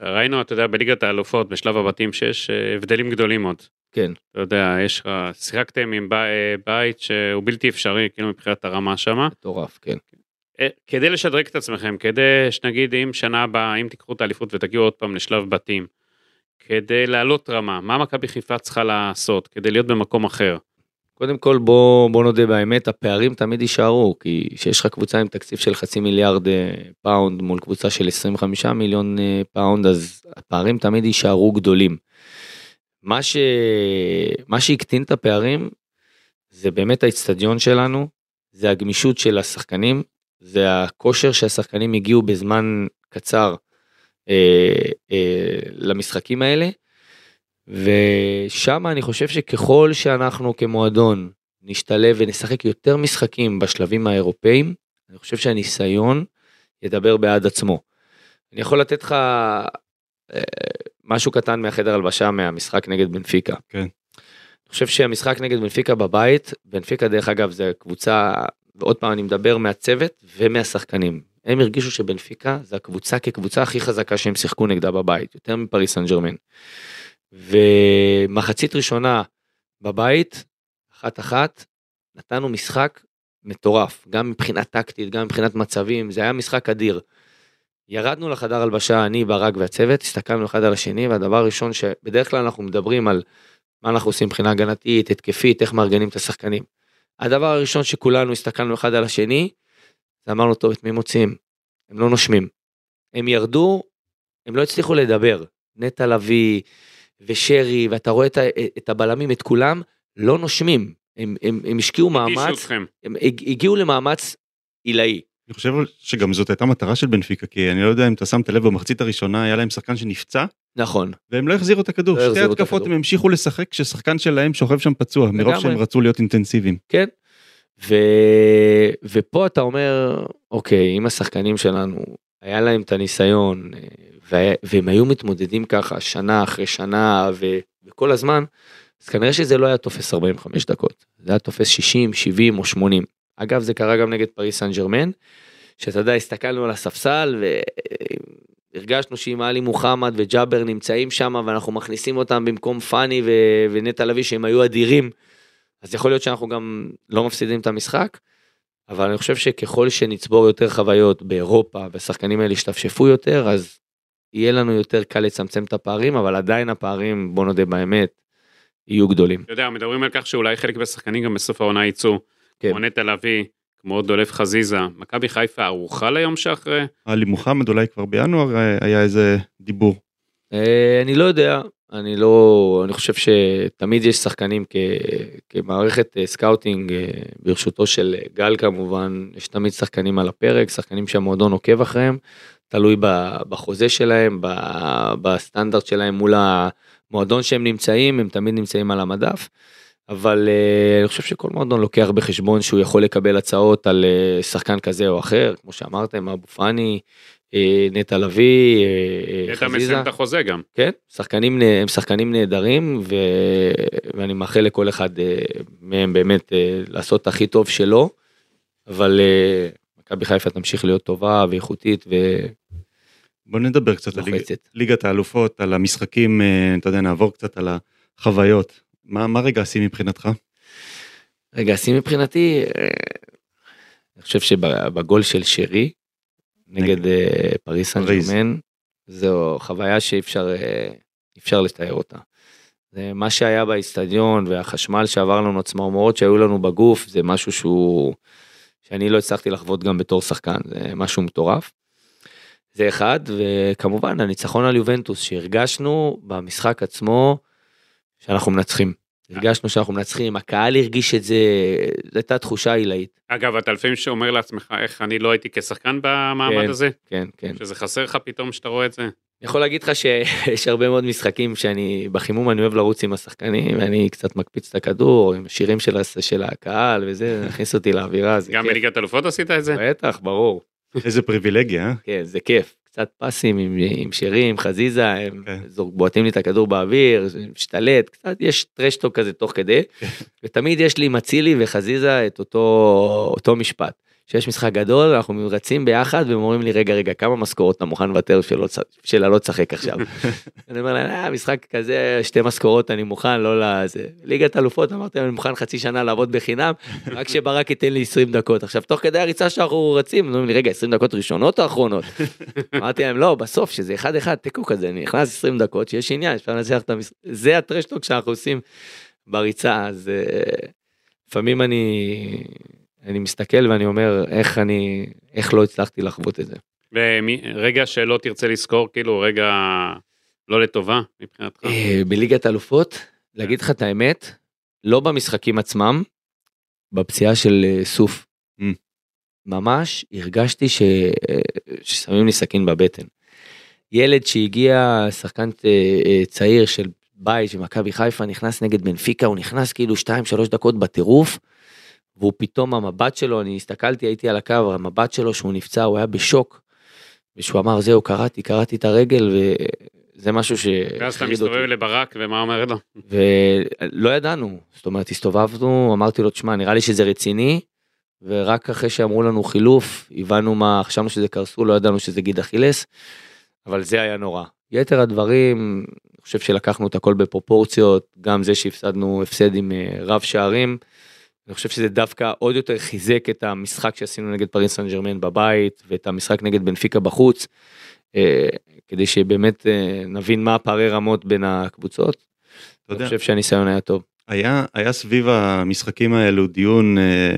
ראינו, אתה יודע, בליגת האלופות, בשלב הבתים, שיש אה, הבדלים גדולים עוד. כן, אתה יודע, יש לך, שיחקתם עם בי- אה, בית שהוא בלתי אפשרי, כאילו מבחינת הרמה שמה. מטורף, כן. כדי לשדרג את עצמכם, כדי שנגיד אם שנה הבאה, אם תיקחו את האליפות ותגיעו עוד פעם לשלב בתים, כדי לעלות רמה, מה מכבי חיפה צריכה לעשות כדי להיות במקום אחר? קודם כל בוא, בוא נודה באמת, הפערים תמיד יישארו, כי כשיש לך קבוצה עם תקציב של חצי מיליארד אה, פאונד מול קבוצה של 25 מיליון אה, פאונד, אז הפערים תמיד יישארו גדולים. מה, ש... מה שהקטין את הפערים זה באמת האיצטדיון שלנו, זה הגמישות של השחקנים, זה הכושר שהשחקנים הגיעו בזמן קצר אה, אה, למשחקים האלה. ושם אני חושב שככל שאנחנו כמועדון נשתלב ונשחק יותר משחקים בשלבים האירופאים, אני חושב שהניסיון ידבר בעד עצמו. אני יכול לתת לך אה, משהו קטן מהחדר הלבשה מהמשחק נגד בנפיקה. כן. אני חושב שהמשחק נגד בנפיקה בבית, בנפיקה דרך אגב זה קבוצה, ועוד פעם אני מדבר מהצוות ומהשחקנים. הם הרגישו שבנפיקה זה הקבוצה כקבוצה הכי חזקה שהם שיחקו נגדה בבית, יותר מפריס סן ג'רמן. ומחצית ראשונה בבית, אחת אחת, נתנו משחק מטורף, גם מבחינה טקטית, גם מבחינת מצבים, זה היה משחק אדיר. ירדנו לחדר הלבשה, אני, ברק והצוות, הסתכלנו אחד על השני, והדבר הראשון שבדרך כלל אנחנו מדברים על מה אנחנו עושים מבחינה הגנתית, התקפית, איך מארגנים את השחקנים. הדבר הראשון שכולנו הסתכלנו אחד על השני, זה אמרנו, טוב, את מי מוציאים? הם לא נושמים. הם ירדו, הם לא הצליחו לדבר. נטע לביא ושרי, ואתה רואה את, את הבלמים, את כולם, לא נושמים. הם, הם, הם השקיעו מאמץ, אתכם. הם הג- הגיעו למאמץ עילאי. אני חושב שגם זאת הייתה מטרה של בנפיקה, כי אני לא יודע אם אתה שמת לב במחצית הראשונה היה להם שחקן שנפצע, נכון. והם לא החזירו את הכדור. לא שתי התקפות. הם המשיכו לשחק כששחקן שלהם שוכב שם פצוע, מרוב. שהם רצו להיות אינטנסיביים. כן. ו... ופה אתה אומר, אוקיי, אם השחקנים שלנו, היה להם את הניסיון, אה. והם היו מתמודדים ככה שנה אחרי שנה. וכל הזמן, אז כנראה שזה לא היה תופס 45 דקות, זה היה תופס 60, 70 או 80. אגב, זה קרה גם נגד פריס סן ג'רמן, שאתה יודע, הסתכלנו על הספסל והרגשנו שאם עלי מוחמד וג'אבר נמצאים שם ואנחנו מכניסים אותם במקום פאני ו... ונטע לביא שהם היו אדירים. אז יכול להיות שאנחנו גם לא מפסידים את המשחק, אבל אני חושב שככל שנצבור יותר חוויות באירופה והשחקנים האלה ישתפשפו יותר, אז יהיה לנו יותר קל לצמצם את הפערים, אבל עדיין הפערים, בוא נודה באמת, יהיו גדולים. אתה יודע, מדברים על כך שאולי חלק מהשחקנים גם בסוף העונה יצאו. כן. כמו נטע לביא, כמו דולף חזיזה. מכבי חיפה ערוכה ליום שאחרי? עלי מוחמד אולי כבר בינואר אה, היה איזה דיבור. אה, אני לא יודע, אני לא, אני חושב שתמיד יש שחקנים כ, כמערכת אה, scouting ברשותו של גל כמובן, יש תמיד שחקנים על הפרק, שחקנים שהמועדון עוקב אחריהם, תלוי בחוזה שלהם, בסטנדרט שלהם מול המועדון שהם נמצאים, הם תמיד נמצאים על המדף. אבל אה, אני חושב שכל מועדון לוקח בחשבון שהוא יכול לקבל הצעות על אה, שחקן כזה או אחר, כמו שאמרתם, אבו פאני, אה, נטע לביא, חזיזה. מסיים את החוזה גם. כן, שחקנים, הם שחקנים נהדרים, ו... ואני מאחל לכל אחד מהם באמת לעשות הכי טוב שלו, אבל מכבי חיפה תמשיך להיות טובה ואיכותית בוא נדבר קצת על ליג-. ליגת האלופות, על המשחקים, אה, אתה יודע, נעבור קצת על החוויות. מה מה רגע השיא מבחינתך? רגע, השיא מבחינתי, אה, אני חושב שבגול של שרי, נגד אה, פריס סן. ג'רמן, זו חוויה שאי אפשר, אי אפשר לתאר אותה. זה מה שהיה באיצטדיון והחשמל שעבר לנו, הצמרמורות שהיו לנו בגוף, זה משהו שהוא, שאני לא הצלחתי לחוות גם בתור שחקן, זה משהו מטורף. זה אחד, וכמובן הניצחון על יובנטוס שהרגשנו במשחק עצמו שאנחנו מנצחים. הרגשנו שאנחנו מנצחים, הקהל הרגיש את זה, זו הייתה תחושה עילאית. אגב, אתה לפעמים שאומר לעצמך, איך אני לא הייתי כשחקן במעמד כן. הזה? כן, כן. שזה חסר לך פתאום שאתה רואה את זה? אני יכול להגיד לך שיש [laughs] הרבה מאוד משחקים שאני בחימום אני אוהב לרוץ עם השחקנים ואני קצת מקפיץ את הכדור עם שירים של, של הקהל וזה [laughs] הכניס אותי לאווירה גם כיף. בליגת אלופות עשית את זה? בטח ברור איזה פריבילגיה, אה? כן זה כיף קצת פסים עם, עם שירים חזיזה הם כן. זורק- בועטים לי את הכדור באוויר משתלט קצת יש טרשטוק כזה תוך כדי ותמיד יש לי עם אצילי וחזיזה את אותו אותו משפט. שיש משחק גדול אנחנו רצים ביחד והם אומרים לי רגע רגע כמה משכורות אתה מוכן לוותר צ- שלה לא תשחק עכשיו. [laughs] אני אומר להם "אה, משחק כזה שתי משכורות אני מוכן לא לזה ליגת אלופות אמרתי אני מוכן חצי שנה לעבוד בחינם רק שברק ייתן לי 20 דקות עכשיו תוך כדי הריצה שאנחנו רצים אומרים לי רגע 20 דקות ראשונות או אחרונות [laughs] אמרתי להם לא בסוף שזה אחד אחד תיקו כזה אני נכנס 20 דקות שיש עניין אפשר לנצח את המשחק זה הטרשטוק שאנחנו עושים בריצה אז אה, לפעמים אני אני מסתכל ואני אומר איך אני איך לא הצלחתי לחוות את זה. רגע שלא תרצה לזכור, כאילו רגע לא לטובה מבחינתך. אה, בליגת אלופות, להגיד לך את האמת, לא במשחקים עצמם, בפציעה של אה, סוף. Mm. ממש הרגשתי ש... אה, ששמים לי סכין בבטן. ילד שהגיע, שחקן צעיר של בית של מכבי חיפה, נכנס נגד בנפיקה, הוא נכנס כאילו 2-3 דקות בטירוף, והוא פתאום המבט שלו, אני הסתכלתי, הייתי על הקו, המבט שלו שהוא נפצע, הוא היה בשוק. ושהוא אמר, זהו, קראתי, קראתי את הרגל, וזה משהו ש... ואז אתה מסתובב אותי. לברק ומה אומר לו? ולא ידענו, זאת אומרת הסתובבנו, אמרתי לו תשמע נראה לי שזה רציני, ורק אחרי שאמרו לנו חילוף, הבנו מה, חשבנו שזה קרסול, לא ידענו שזה גיד אכילס, אבל זה היה נורא. יתר הדברים, אני חושב שלקחנו את הכל בפרופורציות, גם זה שהפסדנו הפסד עם אה, רב שערים, אני חושב שזה דווקא עוד יותר חיזק את המשחק שעשינו נגד פריס סן ג'רמן בבית, ואת המשחק נגד בנפיקה בחוץ, אה, כדי שבאמת אה, נבין מה הפערי רמות בין הקבוצות. אתה אני יודע, חושב שהניסיון היה טוב. היה, היה סביב המשחקים האלו דיון אה,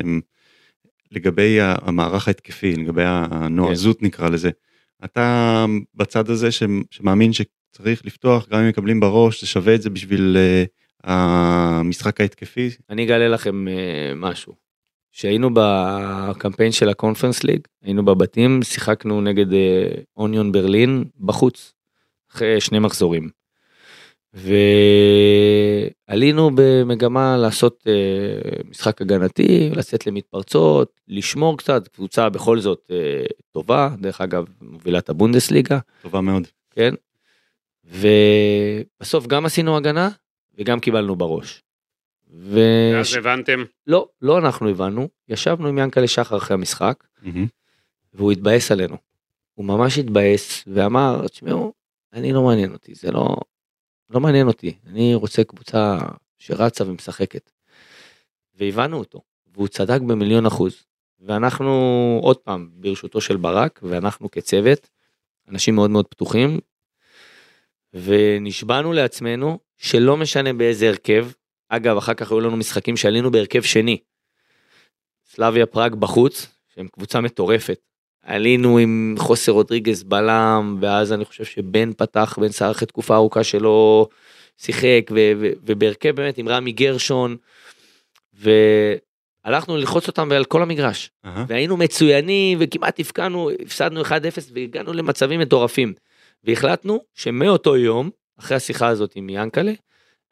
לגבי המערך ההתקפי, לגבי הנועזות נקרא לזה. אתה בצד הזה שמאמין שצריך לפתוח, גם אם מקבלים בראש, זה שווה את זה בשביל אה, המשחק ההתקפי? אני אגלה לכם אה, משהו. כשהיינו בקמפיין של הקונפרנס ליג, היינו בבתים, שיחקנו נגד אה, אוניון ברלין בחוץ, אחרי שני מחזורים. ועלינו במגמה לעשות אה, משחק הגנתי, לצאת למתפרצות, לשמור קצת, קבוצה בכל זאת אה, טובה, דרך אגב מובילת הבונדסליגה. טובה מאוד. כן? ובסוף גם עשינו הגנה וגם קיבלנו בראש. ו... ואז הבנתם, לא, לא אנחנו הבנו, ישבנו עם ינקלה שחר אחרי המשחק, מהמם. והוא התבאס עלינו. הוא ממש התבאס ואמר, תשמעו, אני לא מעניין אותי, זה לא, לא מעניין אותי, אני רוצה קבוצה שרצה ומשחקת. והבנו אותו, והוא צדק במיליון אחוז. ואנחנו עוד פעם ברשותו של ברק, ואנחנו כצוות, אנשים מאוד מאוד פתוחים, ונשבענו לעצמנו שלא משנה באיזה הרכב, אגב אחר כך היו לנו משחקים שעלינו בהרכב שני. סלאביה פראג בחוץ, שהם קבוצה מטורפת. עלינו עם חוסר רודריגז בלם, ואז אני חושב שבן פתח, בן סער אחרי תקופה ארוכה שלא שיחק, ו- ו- ובהרכב באמת עם רמי גרשון, והלכנו ללחוץ אותם על כל המגרש. אהה. והיינו מצוינים וכמעט הפקענו, הפסדנו 1-0 והגענו למצבים מטורפים. והחלטנו שמאותו יום, אחרי השיחה הזאת עם ינקלה,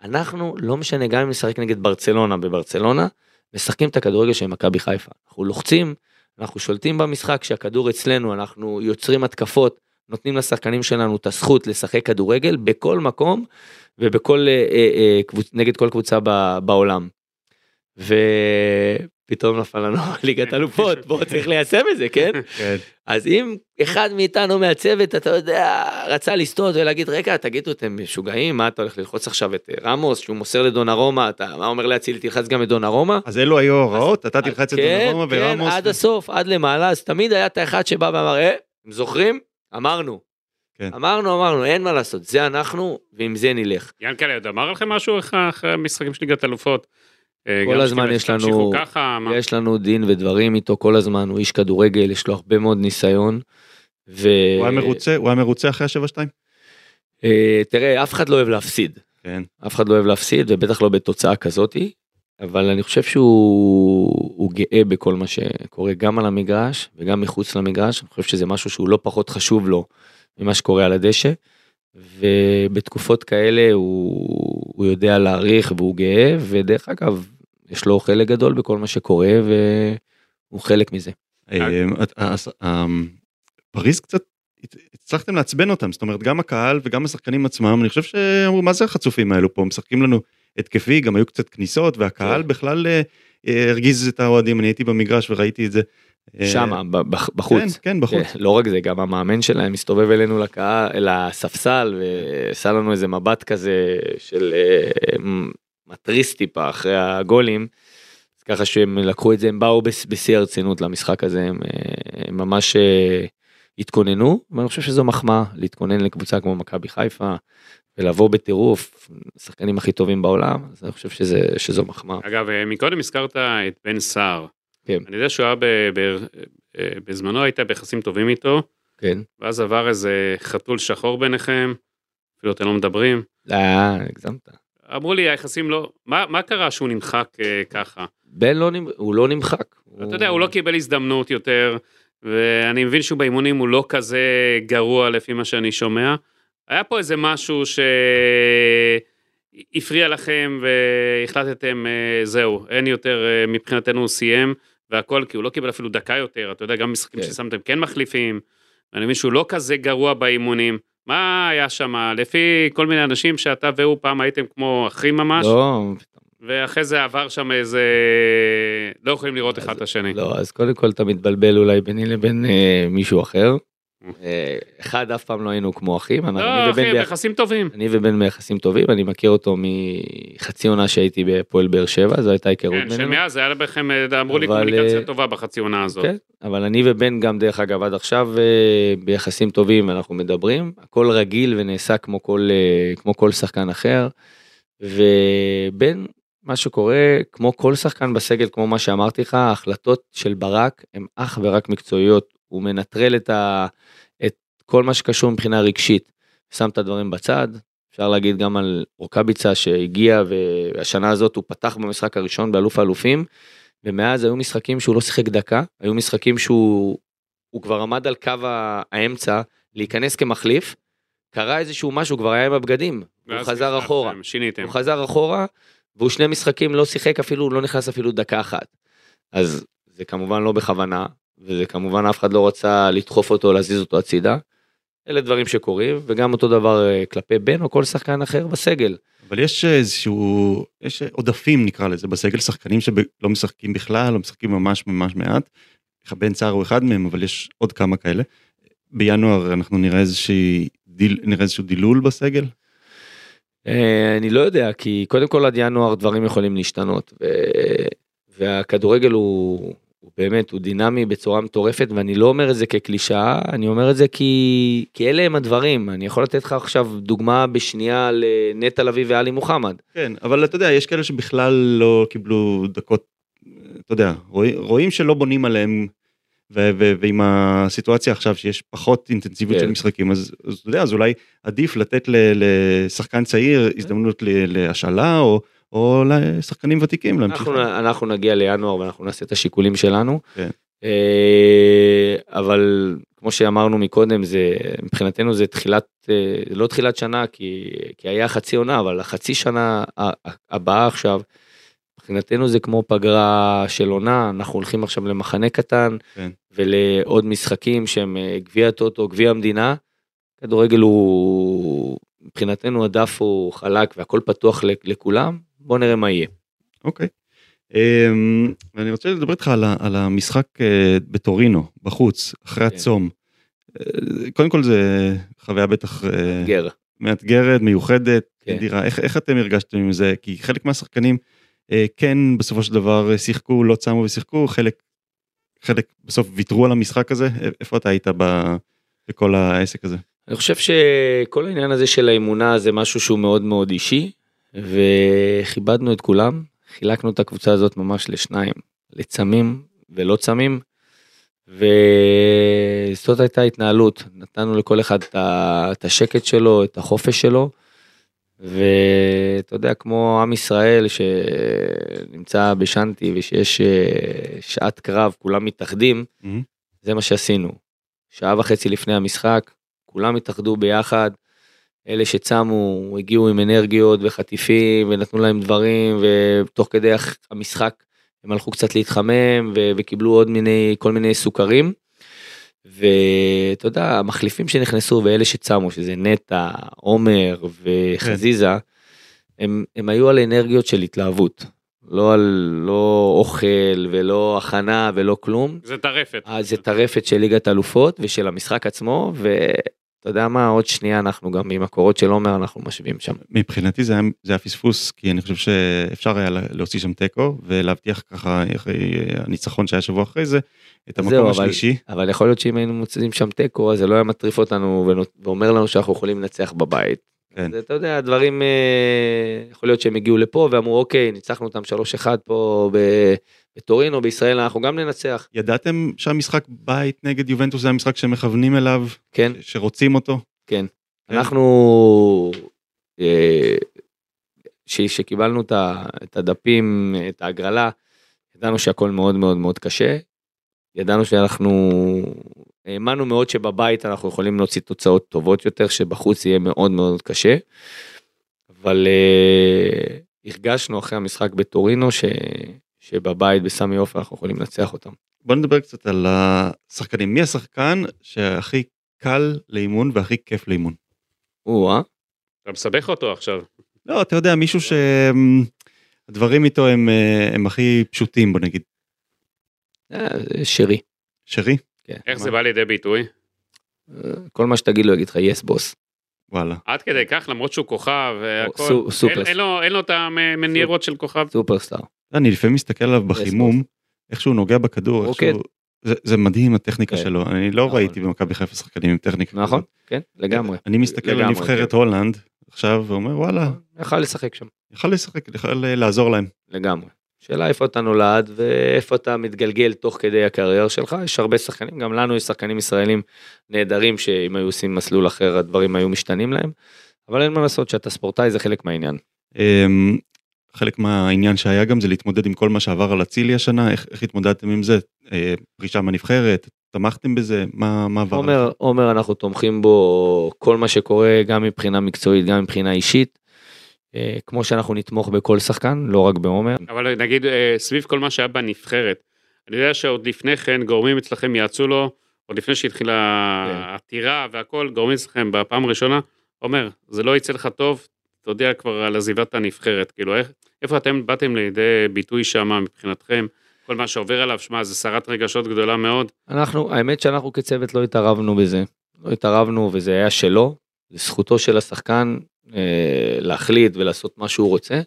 אנחנו, לא משנה, גם אם נשחק נגד ברצלונה בברצלונה, משחקים את הכדורגל של מכבי חיפה. אנחנו לוחצים, אנחנו שולטים במשחק, כשהכדור אצלנו, אנחנו יוצרים התקפות, נותנים לשחקנים שלנו את הזכות לשחק כדורגל בכל מקום ובכל, אה, אה, אה, קבוצ... נגד כל קבוצה ב, בעולם. ופתאום נפל לנו [laughs] ליגת אלופות, בואו צריך ליישם את זה, כן? [laughs] כן. אז אם אחד מאיתנו מהצוות, אתה יודע, רצה לסטות ולהגיד, רגע, תגידו, אתם משוגעים, מה אתה הולך ללחוץ עכשיו את אה, רמוס, שהוא מוסר לדונרומה, אתה מה אומר להציל, תלחץ גם את דונרומה? אז אלו היו ההוראות, אתה תלחץ את כן, דונרומה כן, ורמוס. עד הסוף, עד למעלה, אז תמיד היה את האחד שבא ואמר, אה, אתם זוכרים? אמרנו. כן. אמרנו, אמרנו, אין מה לעשות, זה אנחנו, ועם זה נלך. ינקלה, עוד אמר לכם משהו אחרי המשחקים של ליגת אלופות? אה, כל הזמן יש לנו- ככה? יש לנו דין ודברים איתו כל הזמן, הוא איש כדורגל, יש לו הרבה מאוד ניסיון. ו... הוא היה מרוצה, הוא היה מרוצה אחרי השבע שתיים? אה, תראה, אף אחד לא אוהב להפסיד. כן. אף אחד לא אוהב להפסיד, ובטח לא בתוצאה כזאתי. אבל אני חושב שהוא הוא גאה בכל מה שקורה גם על המגרש וגם מחוץ למגרש. אני חושב שזה משהו שהוא לא פחות חשוב לו ממה שקורה על הדשא. ובתקופות כאלה הוא, הוא יודע להעריך והוא גאה, ודרך אגב, יש לו חלק גדול בכל מה שקורה והוא חלק מזה. אז, אה, פריז קצת הצלחתם לעצבן אותם זאת אומרת גם הקהל וגם השחקנים עצמם אני חושב שאמרו מה זה החצופים האלו פה משחקים לנו התקפי גם היו קצת כניסות והקהל כן. בכלל אה, אה, הרגיז את האוהדים אני הייתי במגרש וראיתי את זה. אה, שמה, בחוץ. כן כן בחוץ. כן, לא רק זה, גם המאמן שלהם מסתובב אלינו לקהל, לספסל ועשה לנו איזה מבט כזה של אה, מתריס טיפה אחרי הגולים. אז ככה שהם לקחו את זה, הם באו בש- בשיא הרצינות למשחק הזה, הם, אה, הם ממש התכוננו, ואני חושב שזו מחמאה להתכונן לקבוצה כמו מכבי חיפה ולבוא בטירוף, השחקנים הכי טובים בעולם, אז אני חושב שזה, שזו מחמאה. אגב, מקודם הזכרת את בן סער. כן. אני יודע שהוא היה ב... ב... אה, בזמנו היית ביחסים טובים איתו, כן. ואז עבר איזה חתול שחור ביניכם, אפילו אתם לא מדברים. אה, הגזמת. אמרו לי היחסים לא, מה, מה קרה שהוא נמחק אה, ככה? בן לא, נמ- הוא לא נמחק. אתה יודע, הוא לא קיבל הזדמנות יותר, ואני מבין שהוא באימונים הוא לא כזה גרוע לפי מה שאני שומע. היה פה איזה משהו שהפריע לכם והחלטתם, אה, זהו, אין יותר, אה, מבחינתנו הוא סיים, והכל, כי הוא לא קיבל אפילו דקה יותר, אתה יודע, גם משחקים כן. ששמתם כן מחליפים, ואני מבין שהוא לא כזה גרוע באימונים. מה היה שם? לפי כל מיני אנשים שאתה והוא פעם הייתם כמו אחים ממש, לא, ואחרי זה עבר שם איזה... לא יכולים לראות אחד את השני. לא, אז קודם כל אתה מתבלבל אולי ביני לבין אה, מישהו אחר. אה, אחד, אף פעם לא היינו כמו אחים, לא, אחי, ביח- ביחסים טובים. אני ובן ביחסים טובים, אני מכיר אותו מחצי עונה שהייתי בפועל באר שבע, זו הייתה היכרות כן, בינינו. שמאז היה לכם, אה, אמרו לי, קומוניקציה אה, טובה בחצי עונה הזאת. כן, אבל אני ובן גם דרך אגב עד עכשיו ביחסים טובים אנחנו מדברים, הכל רגיל ונעשה כמו כל, כמו כל שחקן אחר. ובן, מה שקורה, כמו כל שחקן בסגל, כמו מה שאמרתי לך, ההחלטות של ברק הן אך ורק מקצועיות, הוא מנטרל את, ה, את כל מה שקשור מבחינה רגשית, שם את הדברים בצד. אפשר להגיד גם על רוקאביצה שהגיע והשנה הזאת הוא פתח במשחק הראשון באלוף האלופים. ומאז היו משחקים שהוא לא שיחק דקה, היו משחקים שהוא הוא כבר עמד על קו האמצע להיכנס כמחליף, קרה איזשהו משהו, כבר היה עם הבגדים, הוא חזר אחורה, שיניתם. הוא חזר אחורה, והוא שני משחקים לא שיחק אפילו, לא נכנס אפילו דקה אחת. אז זה כמובן לא בכוונה, וזה כמובן אף אחד לא רצה לדחוף אותו, להזיז אותו הצידה. אלה דברים שקורים, וגם אותו דבר אה, כלפי בן או כל שחקן אחר בסגל. אבל יש איזשהו, יש עודפים נקרא לזה בסגל, שחקנים שלא משחקים בכלל, לא משחקים ממש ממש מעט. בן סער הוא אחד מהם, אבל יש עוד כמה כאלה. בינואר אנחנו נראה איזושהי, דיל, נראה איזשהו דילול בסגל. אה, אני לא יודע, כי קודם כל עד ינואר דברים יכולים להשתנות, ו... והכדורגל הוא באמת, הוא דינמי בצורה מטורפת, ואני לא אומר את זה כקלישאה, אני אומר את זה כי, כי אלה הם הדברים. אני יכול לתת לך עכשיו דוגמה בשנייה לנטע לביא ואלי מוחמד. כן, אבל אתה יודע, יש כאלה שבכלל לא קיבלו דקות, אתה יודע, רואים, רואים שלא בונים עליהם, ו- ו- ועם הסיטואציה עכשיו שיש פחות אינטנסיביות כן. של משחקים, אז, אז אתה יודע, אז אולי עדיף לתת ל- לשחקן צעיר הזדמנות להשאלה, או, או לשחקנים ותיקים להמשיך. אנחנו, אנחנו נגיע לינואר ואנחנו נעשה את השיקולים שלנו. כן. אה, אבל כמו שאמרנו מקודם, זה, מבחינתנו זה תחילת, אה, לא תחילת שנה, כי, כי היה חצי עונה, אבל החצי שנה הבאה עכשיו, מבחינתנו זה כמו פגרה של עונה, אנחנו הולכים עכשיו למחנה קטן, כן. ולעוד משחקים שהם אה, גביע הטוטו, גביע המדינה. כדורגל הוא, מבחינתנו הדף הוא חלק והכל פתוח לכולם, בוא נראה מה יהיה. אוקיי. אמ, ואני רוצה לדבר איתך על, על המשחק אה, בטורינו, בחוץ, אחרי כן. הצום. אה, קודם כל זה חוויה בטח אה, גר. מאתגרת, מיוחדת, כן. נדירה. איך, איך אתם הרגשתם עם זה? כי חלק מהשחקנים כן בסופו של דבר שיחקו, לא צמו ושיחקו, חלק, חלק בסוף ויתרו על המשחק הזה. איפה אתה היית ב, בכל העסק הזה? אני חושב שכל העניין הזה של האמונה זה משהו שהוא מאוד מאוד אישי, וכיבדנו את כולם, חילקנו את הקבוצה הזאת ממש לשניים, לצמים ולא צמים, וזאת הייתה התנהלות, נתנו לכל אחד את השקט שלו, את החופש שלו, ואתה יודע, כמו עם ישראל שנמצא בשנתי ושיש אה, שעת קרב, כולם מתאחדים, מהמם. זה מה שעשינו. שעה וחצי לפני המשחק, כולם התאחדו ביחד, אלה שצמו הגיעו עם אנרגיות וחטיפים ונתנו להם דברים ותוך כדי המשחק הם הלכו קצת להתחמם ו- וקיבלו עוד מיני כל מיני סוכרים. ואתה יודע המחליפים שנכנסו ואלה שצמו שזה נטע עומר וחזיזה הם, הם היו על אנרגיות של התלהבות לא על לא אוכל ולא הכנה ולא כלום זה טרפת. אה, זה טרפת של ליגת אלופות ושל המשחק עצמו ואתה יודע מה עוד שנייה אנחנו גם עם הקורות של עומר אנחנו משווים שם. מבחינתי זה היה, זה היה פספוס כי אני חושב שאפשר היה להוציא שם תיקו ולהבטיח ככה אחרי הניצחון שהיה שבוע אחרי זה את המקום זהו, אבל- השלישי. אבל יכול להיות שאם היינו מוצאים שם תיקו אז זה לא היה מטריף אותנו ואומר לנו שאנחנו יכולים לנצח בבית. כן. זה, אתה יודע הדברים אה, יכול להיות שהם הגיעו לפה ואמרו אוקיי ניצחנו אותם 3-1 פה בטורינו בישראל אנחנו גם ננצח ידעתם שהמשחק בית נגד יובנטוס זה המשחק שמכוונים אליו, כן שרוצים אותו? כן. כן. אנחנו, אה, ש- את הדפים, את ההגרלה, ידענו שהכל מאוד מאוד מאוד קשה. ידענו שאנחנו, האמנו מאוד שבבית אנחנו יכולים להוציא תוצאות טובות יותר, שבחוץ יהיה מאוד מאוד קשה. אבל אה, הרגשנו אחרי המשחק בטורינו ש, שבבית בסמי עופר אנחנו יכולים לנצח אותם. בוא נדבר קצת על השחקנים. מי השחקן שהכי קל לאימון והכי כיף לאימון? או-אה, אתה מסבך אותו עכשיו. לא, אתה יודע, מישהו שהדברים איתו הם, אה, הם הכי פשוטים, בוא נגיד. אה, שרי. שרי? כן. איך זה בא לידי ביטוי? אה, כל מה שתגיד לו יגיד לך יס בוס. וואלה. עד כדי כך למרות שהוא כוכב והכל. סו- סופר. אין- אין לו- אין לו את המניירות של כוכב. סופרסטאר. אני לפעמים מסתכל עליו בחימום, איך שהוא נוגע בכדור, איך. שהוא... זה, זה מדהים הטכניקה כן. שלו, אני לא נכון. ראיתי במכבי חיפה שחקנים עם טכניקה. נכון, כזאת. כן, לגמרי. אני מסתכל על נבחרת כן. הולנד עכשיו ואומר וואלה, יכל לשחק שם, יכל לשחק, יכל אה, לעזור להם. לגמרי. שאלה איפה אתה נולד ואיפה אתה מתגלגל תוך כדי הקריירה שלך, יש הרבה שחקנים, גם לנו יש שחקנים ישראלים נהדרים שאם היו עושים מסלול אחר הדברים היו משתנים להם, אבל אין מה לעשות שאתה ספורטאי זה חלק מהעניין. אמ, חלק מהעניין שהיה גם זה להתמודד עם כל מה שעבר על אצילי השנה, איך, איך התמודדתם עם זה? אה, פרישה מהנבחרת, תמכתם בזה? מה, מה עבר? עומר? עומר אנחנו תומכים בו כל מה שקורה גם מבחינה מקצועית גם מבחינה אישית. אה, כמו שאנחנו נתמוך בכל שחקן לא רק בעומר. אבל נגיד אה, סביב כל מה שהיה בנבחרת. אני יודע שעוד לפני כן גורמים אצלכם יעצו לו, עוד לפני שהתחילה כן. העתירה והכל, גורמים אצלכם בפעם הראשונה, אומר, זה לא יצא לך טוב, תודיע כבר על עזיבת הנבחרת. כאילו, איך, איפה אתם באתם לידי ביטוי שם מבחינתכם? כל מה שעובר עליו, שמע, זה סערת רגשות גדולה מאוד. אנחנו, האמת שאנחנו כצוות לא התערבנו בזה. לא התערבנו וזה היה שלו, זכותו של השחקן להחליט ולעשות מה שהוא רוצה.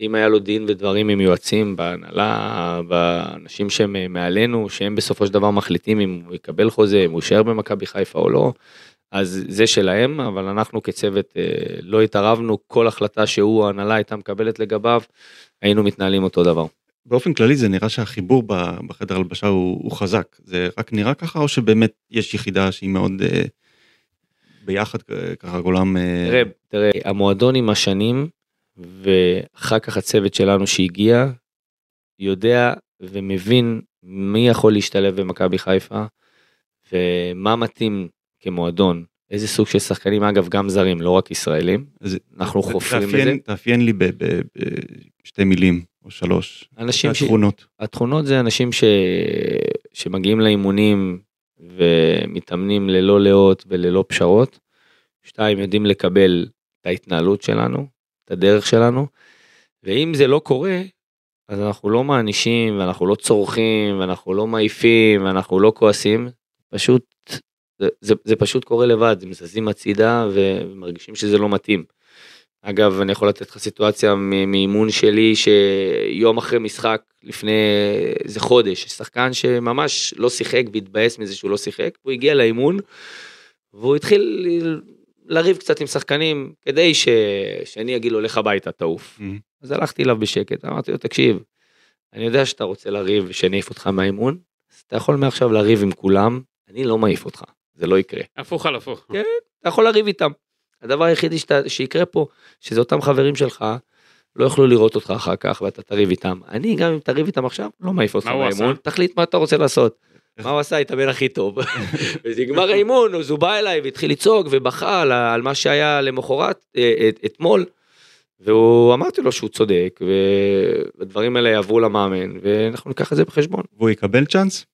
אם היה לו דין ודברים עם יועצים בהנהלה, באנשים שהם אה, מעלינו, שהם בסופו של דבר מחליטים אם הוא יקבל חוזה, אם הוא יישאר במכבי חיפה או לא, אז זה שלהם, אבל אנחנו כצוות אה, לא התערבנו, כל החלטה שהוא, ההנהלה הייתה מקבלת לגביו, היינו מתנהלים אותו דבר. באופן כללי זה נראה שהחיבור בחדר הלבשה הוא, הוא חזק, זה רק נראה ככה או שבאמת יש יחידה שהיא מאוד אה, ביחד ככה כולם... אה, תראה, תראה, המועדון עם השנים, ואחר כך הצוות שלנו שהגיע, יודע ומבין מי יכול להשתלב במכבי חיפה, ומה מתאים כמועדון, איזה סוג של שחקנים, אגב, גם זרים, לא רק ישראלים, אז אנחנו חופרים בזה. תאפיין- תאפיין לי בשתי מילים או שלוש. אנשים ש... התכונות. התכונות זה אנשים ש... שמגיעים לאימונים ומתאמנים ללא לאות וללא פשרות. שתיים, יודעים לקבל את ההתנהלות שלנו, את הדרך שלנו, ואם זה לא קורה, אז אנחנו לא מענישים, ואנחנו לא צורכים, ואנחנו לא מעיפים, ואנחנו לא כועסים, פשוט, זה, זה, זה פשוט קורה לבד, הם זזים הצידה ומרגישים שזה לא מתאים. אגב, אני יכול לתת לך סיטואציה מאימון שלי, שיום אחרי משחק, לפני איזה חודש, שחקן שממש לא שיחק והתבאס מזה שהוא לא שיחק, הוא הגיע לאימון, והוא התחיל לריב קצת עם שחקנים, כדי ש... שאני אגיד לו, לך הביתה, תעוף. Mhm. אז הלכתי אליו בשקט, אמרתי לו, תקשיב, אני יודע שאתה רוצה לריב ושאני אעיף אותך מהאימון, אז אתה יכול מעכשיו לריב עם כולם, אני לא מעיף אותך, זה לא יקרה. הפוך על הפוך. כן. אתה יכול לריב איתם. הדבר היחידי שאתה, שיקרה פה, שזה אותם חברים שלך, לא יוכלו לראות אותך אחר כך ואתה תריב איתם. אני גם אם תריב איתם עכשיו, לא מעיף אותך מהאימון, עשה? תחליט מה אתה רוצה לעשות. מה הוא עשה? התאמן הכי טוב. [laughs] וזה נגמר האימון, אז הוא בא אליי והתחיל לצעוק ובכה על, מה שהיה למחרת, אה, את- אתמול. והוא אמרתי לו שהוא צודק, והדברים האלה יעברו למאמן, ואנחנו ניקח את זה בחשבון. והוא יקבל צ'אנס?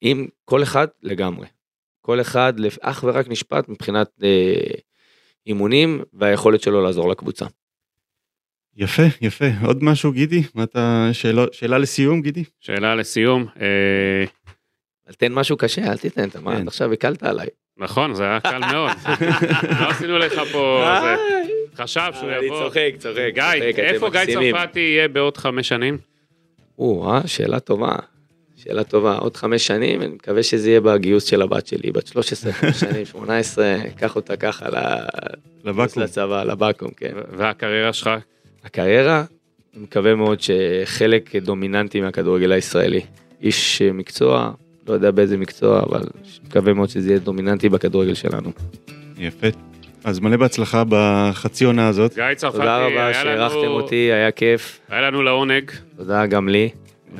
עם כל אחד לגמרי. כל אחד אך ורק נשפט מבחינת אה, אימונים והיכולת שלו לעזור לקבוצה. יפה, יפה. עוד משהו, גידי? מה אתה... שאלה, שאלה לסיום, גידי? שאלה לסיום, אה, תן משהו קשה, אל תיתן, אתה מה, כן. עד עכשיו הקלת עליי. נכון, זה היה קל מאוד. [laughs] לא עשינו לך פה... חשב שהוא אני יבוא. צוחק, צוחק. גיא, צוחק, אתם איפה גיא. צרפתי יהיה בעוד חמש שנים? או, אה, שאלה טובה. שאלה טובה, עוד חמש שנים, אני מקווה שזה יהיה בגיוס של הבת שלי, בת 13, חמש [laughs] שנים, 18, קח אותה ככה לבקו"ם. לצבא, לבקו"ם, כן. והקריירה שלך? הקריירה, אני מקווה מאוד שחלק דומיננטי מהכדורגל הישראלי. איש מקצוע, לא יודע באיזה מקצוע, אבל מקווה מאוד שזה יהיה דומיננטי בכדורגל שלנו. יפה. אז מלא בהצלחה בחצי עונה הזאת. גיא צרפתי, תודה רבה היה שהערכתם לנו- אותי, היה כיף. היה לנו לעונג. תודה גם לי.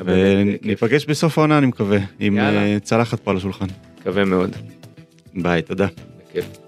וניפגש בסוף העונה, אני מקווה, עם יאללה. אה, צלחת פה על השולחן. מקווה מאוד. ביי, תודה. בכיף.